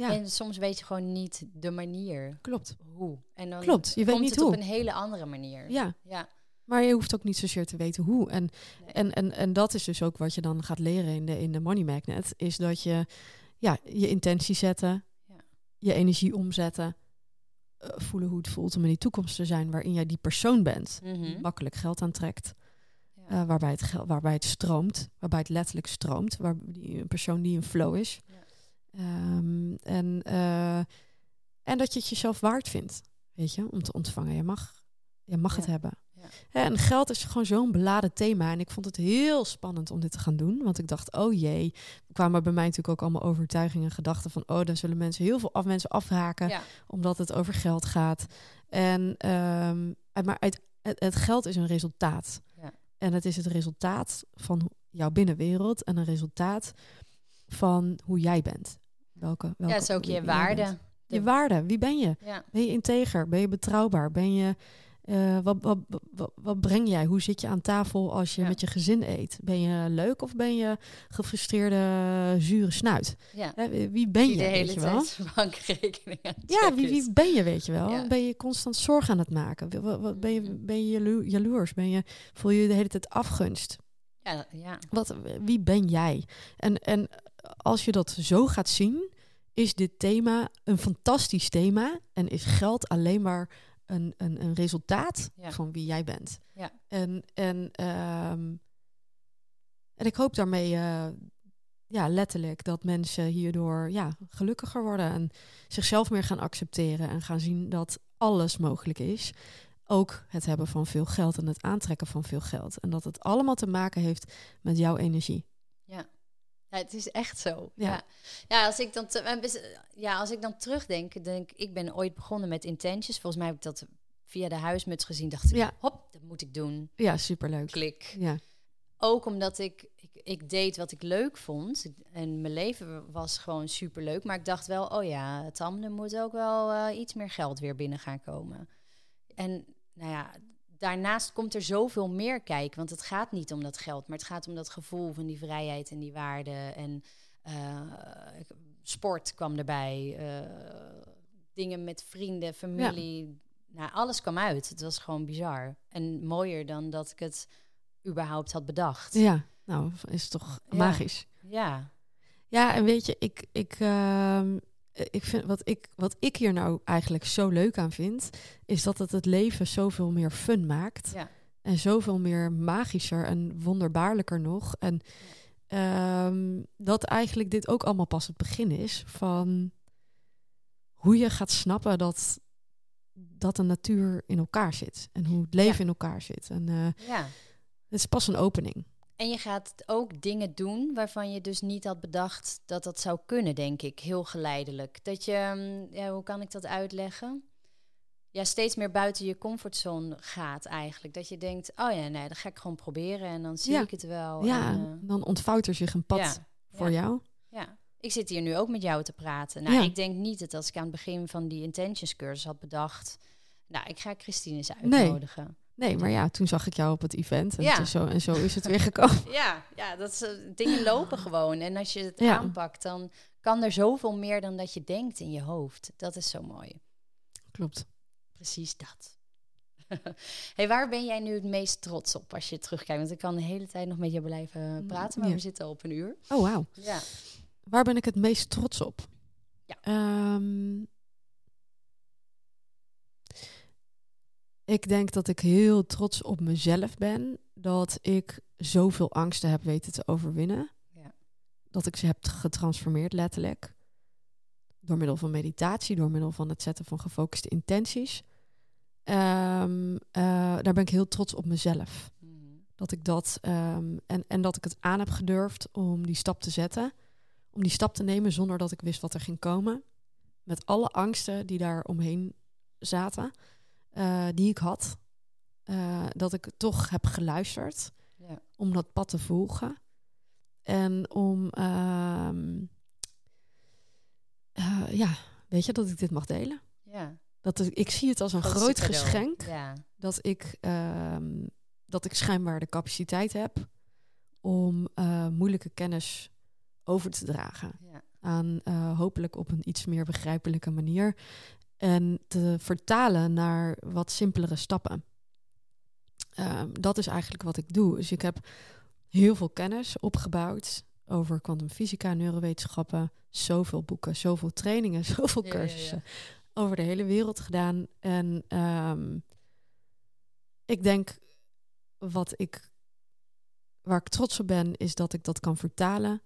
Ja. En soms weet je gewoon niet de manier klopt. hoe. En dan Klopt, je weet komt niet het hoe. op een hele andere manier. Ja, Ja. maar je hoeft ook niet zozeer te weten hoe. En, Nee. en, en, en dat is dus ook wat je dan gaat leren in de, in de Money Magnet. Is dat je ja, je intentie zetten, Ja. je energie omzetten. eh, voelen hoe het voelt om in die toekomst te zijn waarin jij die persoon bent. Die Mhm. makkelijk geld aantrekt. Ja. eh, waarbij, het geld, waarbij het stroomt. Waarbij het letterlijk stroomt. Waar die, een persoon die een flow is. Ehm, en, eh, en dat je het jezelf waard vindt. Weet je, om te ontvangen. Je mag, je mag het hebben. Ja. En geld is gewoon zo'n beladen thema. En ik vond het heel spannend om dit te gaan doen. Want ik dacht, oh jee. Er kwamen bij mij natuurlijk ook allemaal overtuigingen en gedachten van... oh, dan zullen mensen heel veel af, mensen afhaken Ja. omdat het over geld gaat. En, ehm, maar het, het, het geld is een resultaat. Ja. En het is het resultaat van jouw binnenwereld en een resultaat van hoe jij bent. Welke, welke ja, is ook je waarde. Je waarde, wie ben je? Ja. Ben je integer? Ben je betrouwbaar? Ben je, Eh, wat, wat, wat, wat breng jij? Hoe zit je aan tafel als je Ja. met je gezin eet? Ben je leuk of ben je gefrustreerde zure snuit? Ja. Wie- ben je, de weet hele je wel? tijd bankrekening Ja, wie, wie ben je, weet je wel? Ja. Ben je constant zorg aan het maken? Wat, wat, ben, je, Mhm. ben je jalo- jaloers? Ben je, voel je de hele tijd afgunst? Ja, ja. Wat, wie ben jij? En, en als je dat zo gaat zien, is dit thema een fantastisch thema. En is geld alleen maar een, een, een resultaat Ja. van wie jij bent. Ja. En, en, ehm, en ik hoop daarmee eh, ja, letterlijk dat mensen hierdoor ja, gelukkiger worden. En zichzelf meer gaan accepteren. En gaan zien dat alles mogelijk is. Ook het hebben van veel geld en het aantrekken van veel geld. En dat het allemaal te maken heeft met jouw energie. Ja, het is echt zo. Ja. Ja, ja. als, ik dan ja als ik dan terugdenk, denk ik ben ooit begonnen met intentions. Volgens mij heb ik dat via de huismuts gezien. Dacht ik, Ja. hop, dat moet ik doen. Ja, superleuk. Klik. Ja, Ook omdat ik, ik, ik deed wat ik leuk vond. En mijn leven was gewoon super leuk. Maar ik dacht wel, oh ja, Tam, er moet ook wel eh, iets meer geld weer binnen gaan komen. En nou ja, daarnaast komt er zoveel meer kijken. Want het gaat niet om dat geld, maar het gaat om dat gevoel van die vrijheid en die waarde. En eh, sport kwam erbij. eh, dingen met vrienden, familie. Nou, alles kwam uit. Het was gewoon bizar. En mooier dan dat ik het überhaupt had bedacht. ja. nou, is toch Ja. magisch. Ja, Ja, en weet je, ik, ik, ehm, ik vind wat ik, wat ik hier nou eigenlijk zo leuk aan vind, is dat het het leven zoveel meer fun maakt. ja, En zoveel meer magischer en wonderbaarlijker nog. En ehm, dat eigenlijk dit ook allemaal pas het begin is van hoe je gaat snappen dat, dat de natuur in elkaar zit. En hoe het leven Ja. in elkaar zit. En eh, ja. het is pas een opening. En je gaat ook dingen doen waarvan je dus niet had bedacht dat dat zou kunnen, denk ik. Heel geleidelijk. Dat je, mm, ja, hoe kan ik dat uitleggen? Ja, steeds meer buiten je comfortzone gaat eigenlijk. Dat je denkt, oh ja, nee, dat ga ik gewoon proberen en dan zie Ja. ik het wel. ja, En, eh, dan ontvouwt er zich een pad ja, voor jou. Ja, ik zit hier nu ook met jou te praten. Nou, ik denk niet dat als ik aan het begin van die intentions cursus had bedacht, nou, ik ga Christine eens uitnodigen. Nee, maar ja, toen zag ik jou op het event. En, Ja. zo, en zo is het weer gekomen. Ja, ja dat is, eh, dingen lopen gewoon. En als je het Ja. aanpakt, dan kan er zoveel meer dan dat je denkt in je hoofd. Dat is zo mooi. Klopt. Precies dat. hey, waar ben jij nu het meest trots op als je terugkijkt? Want ik kan de hele tijd nog met je blijven praten, maar Ja. we zitten al op een uur. Oh, wauw. Ja. Waar ben ik het meest trots op? Ja. Ehm, ik denk dat ik heel trots op mezelf ben. Dat ik zoveel angsten heb weten te overwinnen. Ja. Dat ik ze heb getransformeerd, letterlijk. Door middel van meditatie, door middel van het zetten van gefocuste intenties. Ehm, eh, daar ben ik heel trots op mezelf. Mhm. Dat ik dat ehm, en, en dat ik het aan heb gedurfd om die stap te zetten. Om die stap te nemen zonder dat ik wist wat er ging komen. Met alle angsten die daar omheen zaten, eh, die ik had. Eh, dat ik toch heb geluisterd Ja. om dat pad te volgen. En om, ehm, eh, ja, weet je, dat ik dit mag delen. ja. Dat ik, ik zie het als een groot geschenk Ja. dat ik, ehm, dat ik schijnbaar de capaciteit heb om moeilijke kennis over te dragen. Ja. Aan hopelijk op een iets meer begrijpelijke manier. En te vertalen naar wat simpelere stappen. Ehm, dat is eigenlijk wat ik doe. Dus ik heb heel veel kennis opgebouwd over kwantumfysica, neurowetenschappen, zoveel boeken, zoveel trainingen, zoveel Ja, ja, ja. cursussen over de hele wereld gedaan. En ehm, ik denk wat ik waar ik trots op ben, is dat ik dat kan vertalen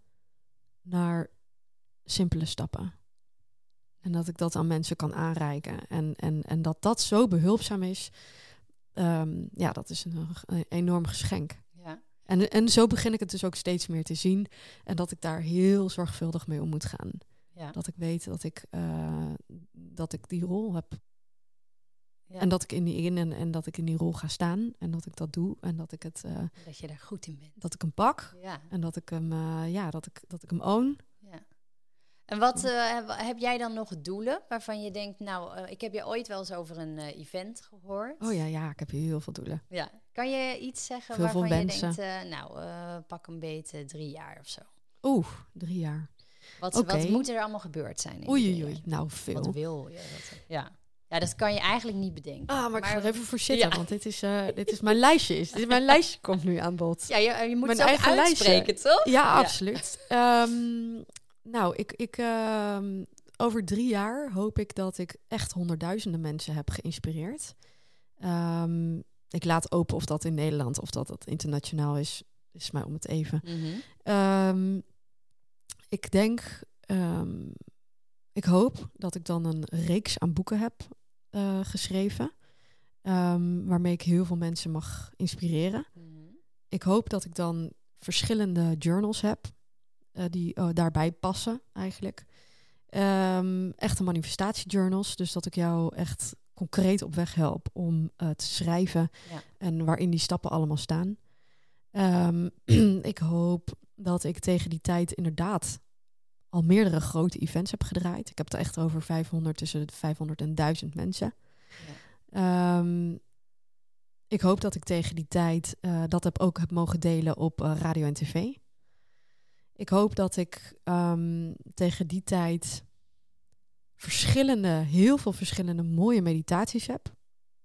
naar simpele stappen. En dat ik dat aan mensen kan aanreiken. En, en, en dat dat zo behulpzaam is, ehm, ja, dat is een, een enorm geschenk. Ja. En, en zo begin ik het dus ook steeds meer te zien. En dat ik daar heel zorgvuldig mee om moet gaan. Ja. Dat ik weet dat ik, eh, dat ik die rol heb. Ja. En dat ik in die in en, en dat ik in die rol ga staan. En dat ik dat doe. En dat ik het eh, Dat je daar goed in bent. dat ik hem pak. Ja. En dat ik hem, eh, ja, dat ik, dat ik hem own. En wat uh, heb jij dan nog doelen waarvan je denkt, nou, uh, ik heb je ooit wel eens over een uh, event gehoord. Oh ja, ja, ik heb heel veel doelen. Ja. Kan je iets zeggen veel waarvan je denkt, nou, pak een beetje drie jaar of zo? Oeh, drie jaar. Wat, okay. wat moet er allemaal gebeurd zijn? Oei, oei, oei, nou veel. Wat wil je? Dat, ja. Ja, dat kan je eigenlijk niet bedenken. Ah, maar, ik ga er even voor zitten, want dit is, uh, dit is mijn lijstje. Is. Dit is mijn lijstje komt nu aan bod. Ja, je, je moet mijn eigen uitspreken, lijstje. toch? Ja, absoluut. Um, nou, ik, ik, um, over drie jaar hoop ik dat ik echt honderdduizenden mensen heb geïnspireerd. Um, ik laat open of dat in Nederland of dat dat internationaal is. Is mij om het even. Mm -hmm. ik denk, ik hoop dat ik dan een reeks aan boeken heb uh, geschreven. Waarmee ik heel veel mensen mag inspireren. Mm. Ik hoop dat ik dan verschillende journals heb uh, die uh, daarbij passen eigenlijk. Um, echte manifestatiejournals, dus dat ik jou echt concreet op weg help om te schrijven ja. en waarin die stappen allemaal staan. Um, ik hoop dat ik tegen die tijd inderdaad al meerdere grote events heb gedraaid. Ik heb het echt over 500, tussen de 500 en 1000 mensen. Ja. Um, ik hoop dat ik tegen die tijd uh, dat heb ook heb mogen delen op uh, radio en tv. Ik hoop dat ik um, tegen die tijd verschillende, heel veel verschillende mooie meditaties heb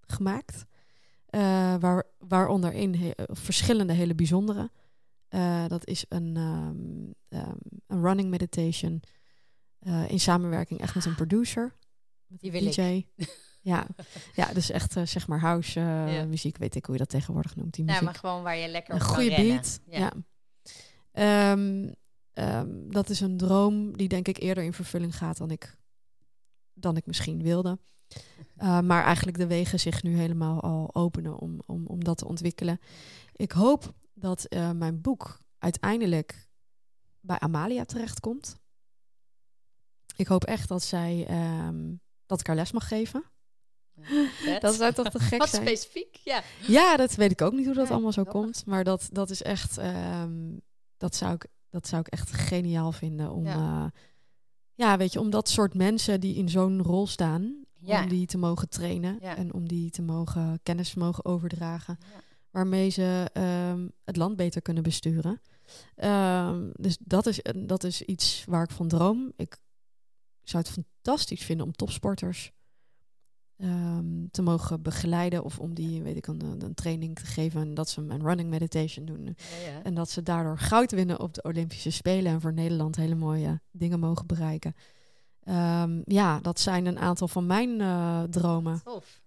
gemaakt. Uh, waar, waaronder he verschillende hele bijzondere. Uh, dat is een, um, um, een running meditation uh, in samenwerking echt met een producer. Met Die wil DJ. ja. ja, dus echt zeg maar house ja. muziek, weet ik hoe je dat tegenwoordig noemt. Die muziek. Ja, maar gewoon waar je lekker op Een goede beat, ja. ja. Um, dat is een droom die denk ik eerder in vervulling gaat dan ik, dan ik misschien wilde. maar eigenlijk de wegen zich nu helemaal al openen om, om, om dat te ontwikkelen. Ik hoop dat uh, mijn boek uiteindelijk bij Amalia terechtkomt. Ik hoop echt dat zij um, dat ik haar les mag geven. Ja, dat zou toch te gek Wat zijn? specifiek, ja. Ja, dat weet ik ook niet hoe dat allemaal zo komt. Maar dat, dat is echt, um, dat, zou ik, dat zou ik echt geniaal vinden. Om, ja. Uh, ja, weet je, om dat soort mensen die in zo'n rol staan, ja. om die te mogen trainen en om die te mogen kennis mogen overdragen waarmee ze um, het land beter kunnen besturen. Um, dus dat is, dat is iets waar ik van droom. Ik zou het fantastisch vinden om topsporters um, te mogen begeleiden of om die, weet ik, een, een training te geven en dat ze een running meditation doen. Ja, ja. En dat ze daardoor goud winnen op de Olympische Spelen en voor Nederland hele mooie dingen mogen bereiken. Um, ja, dat zijn een aantal van mijn uh, dromen. Tof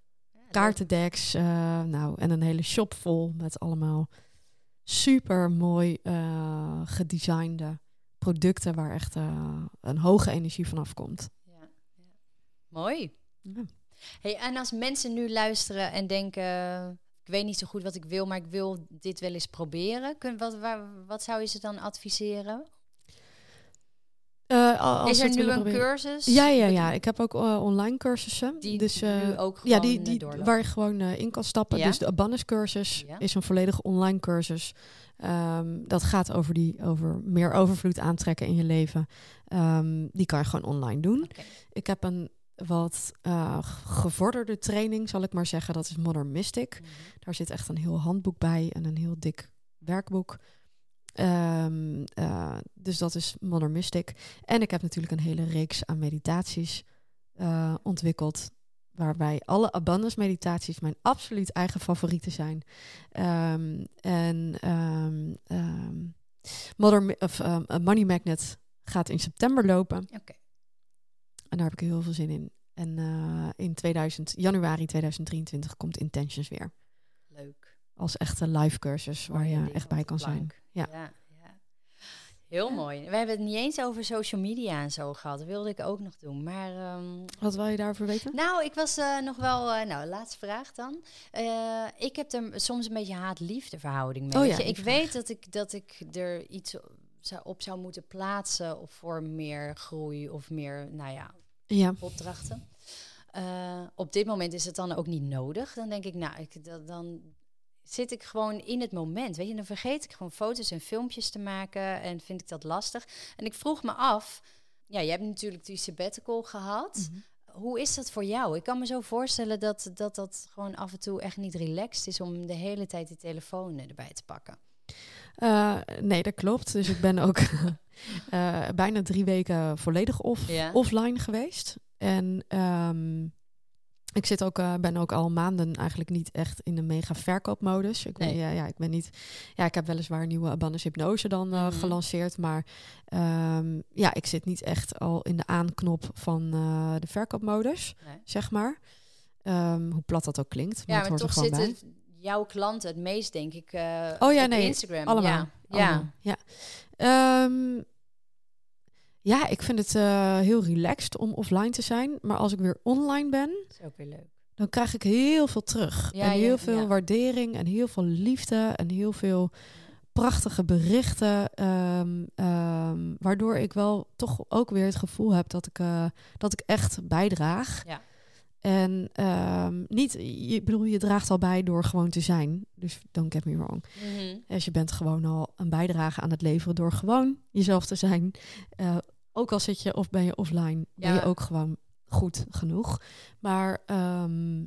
kaartendeks. Uh, nou, en een hele shop vol met allemaal super mooi uh, gedesignde producten waar echt uh, een hoge energie vanaf komt. Ja, ja. Mooi. Ja. Hey, en als mensen nu luisteren en denken, ik weet niet zo goed wat ik wil, maar ik wil dit wel eens proberen. Kun, wat, waar, wat zou je ze dan adviseren? Uh, is er nu een cursus? Ja, ja, ja. Ik heb ook uh, online cursussen. Die dus, uh, nu ook ja, die, die, waar je gewoon in kan stappen. Ja? Dus de Abundance cursus ja? is een volledig online cursus. Um, dat gaat over, die, over meer overvloed aantrekken in je leven. Um, die kan je gewoon online doen. Okay. Ik heb een wat gevorderde training, zal ik maar zeggen. Dat is Modern Mystic. Mm -hmm. Daar zit echt een heel handboek bij en een heel dik werkboek. Um, uh, dus dat is Modern Mystic. En ik heb natuurlijk een hele reeks aan meditaties uh, ontwikkeld. Waarbij alle abundance meditaties mijn absoluut eigen favorieten zijn. Um, en um, Modern, of, Money Magnet gaat in september lopen. Okay. En daar heb ik heel veel zin in. En uh, in 2000, januari 2023 komt Intentions weer. Leuk. Als echte live cursus waar je echt bij kan zijn. Ja. ja, ja. Heel ja. mooi. We hebben het niet eens over social media en zo gehad. Dat wilde ik ook nog doen. Maar, um, Wat wil je daarvoor weten? Nou, ik was uh, nog wel... Uh, nou, laatste vraag dan. Ik heb er soms een beetje haat-liefde verhouding mee. Oh, ja, ik weet dat ik, dat ik er iets op zou moeten plaatsen... of voor meer groei of meer, nou ja, ja. opdrachten. op dit moment is het dan ook niet nodig. Dan denk ik, nou, ik, dan zit ik gewoon in het moment. Weet je, dan vergeet ik gewoon foto's en filmpjes te maken en vind ik dat lastig. En ik vroeg me af, ja, je hebt natuurlijk die sabbatical gehad. Mhm. Hoe is dat voor jou? Ik kan me zo voorstellen dat, dat dat gewoon af en toe echt niet relaxed is om de hele tijd die telefoon erbij te pakken. Uh, nee, dat klopt. Dus ik ben ook uh, bijna drie weken volledig off, Ja. offline geweest. En ehm, ik zit ook, uh, ben ook al maanden eigenlijk niet echt in een mega verkoopmodus. Ik, ben, Nee. ja, ja, ik ben niet. Ja, ik heb weliswaar nieuwe Abannes hypnose dan uh, Mhm. gelanceerd, maar ehm, ja, ik zit niet echt al in de aanknop van uh, de verkoopmodus, Nee. zeg maar. Ehm, hoe plat dat ook klinkt, maar Ja, het maar toch er gewoon bij. zitten jouw klanten het meest, denk ik, eh, Oh ja, op nee, Instagram. Allemaal. Ja. allemaal, ja. Ehm, ja, ik vind het eh, heel relaxed om offline te zijn. Maar als ik weer online ben, Dat is ook weer leuk. dan krijg ik heel veel terug. Ja, en heel ja, veel ja. waardering en heel veel liefde en heel veel prachtige berichten. ehm, ehm, waardoor ik wel toch ook weer het gevoel heb dat ik, eh, dat ik echt bijdraag. Ja. En ehm, niet, je, ik bedoel, je draagt al bij door gewoon te zijn. Dus don't get me wrong. Dus je bent gewoon al een bijdrage aan het leveren door gewoon jezelf te zijn. Eh, ook al zit je of ben je offline, ben je ook gewoon goed genoeg. Maar ehm,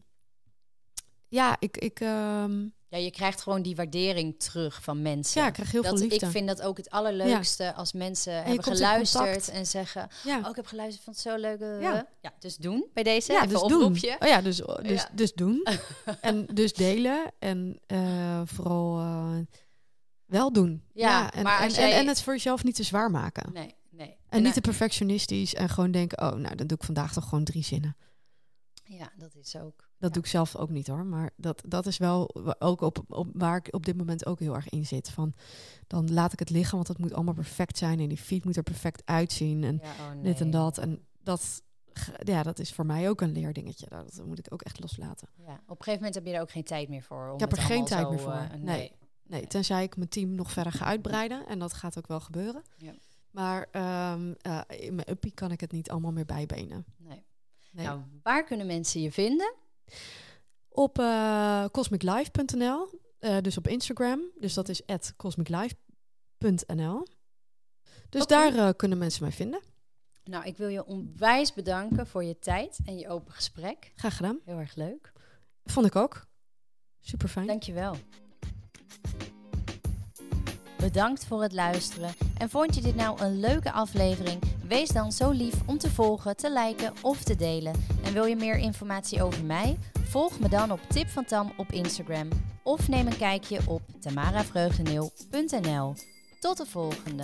ja, ik, ik, ehm, Ja, je krijgt gewoon die waardering terug van mensen. ja, ik krijg heel dat, veel liefde. Ik vind dat ook het allerleukste als mensen hebben geluisterd en zeggen... ja. Oh, ik heb geluisterd, vond het zo leuk. eh, Ja. ja, dus doen bij deze. ja, even dus oproepje. doen. Oh ja, dus, dus, Ja. dus doen. en dus delen. En eh, vooral eh, wel doen. Ja, en, maar en, en, en het voor jezelf niet te zwaar maken. Nee, nee. En niet eh, te perfectionistisch en gewoon denken... oh, nou, dan doe ik vandaag toch gewoon drie zinnen. Ja, dat is ook. Dat doe ik zelf ook niet hoor. Maar dat, dat is wel ook op, op waar ik op dit moment ook heel erg in zit. Van, dan laat ik het liggen, want het moet allemaal perfect zijn. En die feed moet er perfect uitzien. En oh, dit en dat. En dat, ja, dat is voor mij ook een leerdingetje. Dat moet ik ook echt loslaten. Ja, op een gegeven moment heb je er ook geen tijd meer voor. Om Ik heb er geen tijd meer voor. eh, Nee. nee. Nee, tenzij ik mijn team nog verder ga uitbreiden. En dat gaat ook wel gebeuren. Ja. Maar ehm, eh, in mijn uppie kan ik het niet allemaal meer bijbenen. nee. Nee. Nou, waar kunnen mensen je vinden? Op eh, cosmiclife.nl, eh, dus op Instagram. Dus dat is cosmiclife.nl. Dus daar eh, kunnen mensen mij vinden. Nou, ik wil je onwijs bedanken voor je tijd en je open gesprek. Graag gedaan. Heel erg leuk. Vond ik ook. Super fijn. Dankjewel. Bedankt voor het luisteren. En vond je dit nou een leuke aflevering? Wees dan zo lief om te volgen, te liken of te delen. En wil je meer informatie over mij? Volg me dan op Tip van Tam op Instagram. Of neem een kijkje op tamaravreugdeneel.nl. Tot de volgende.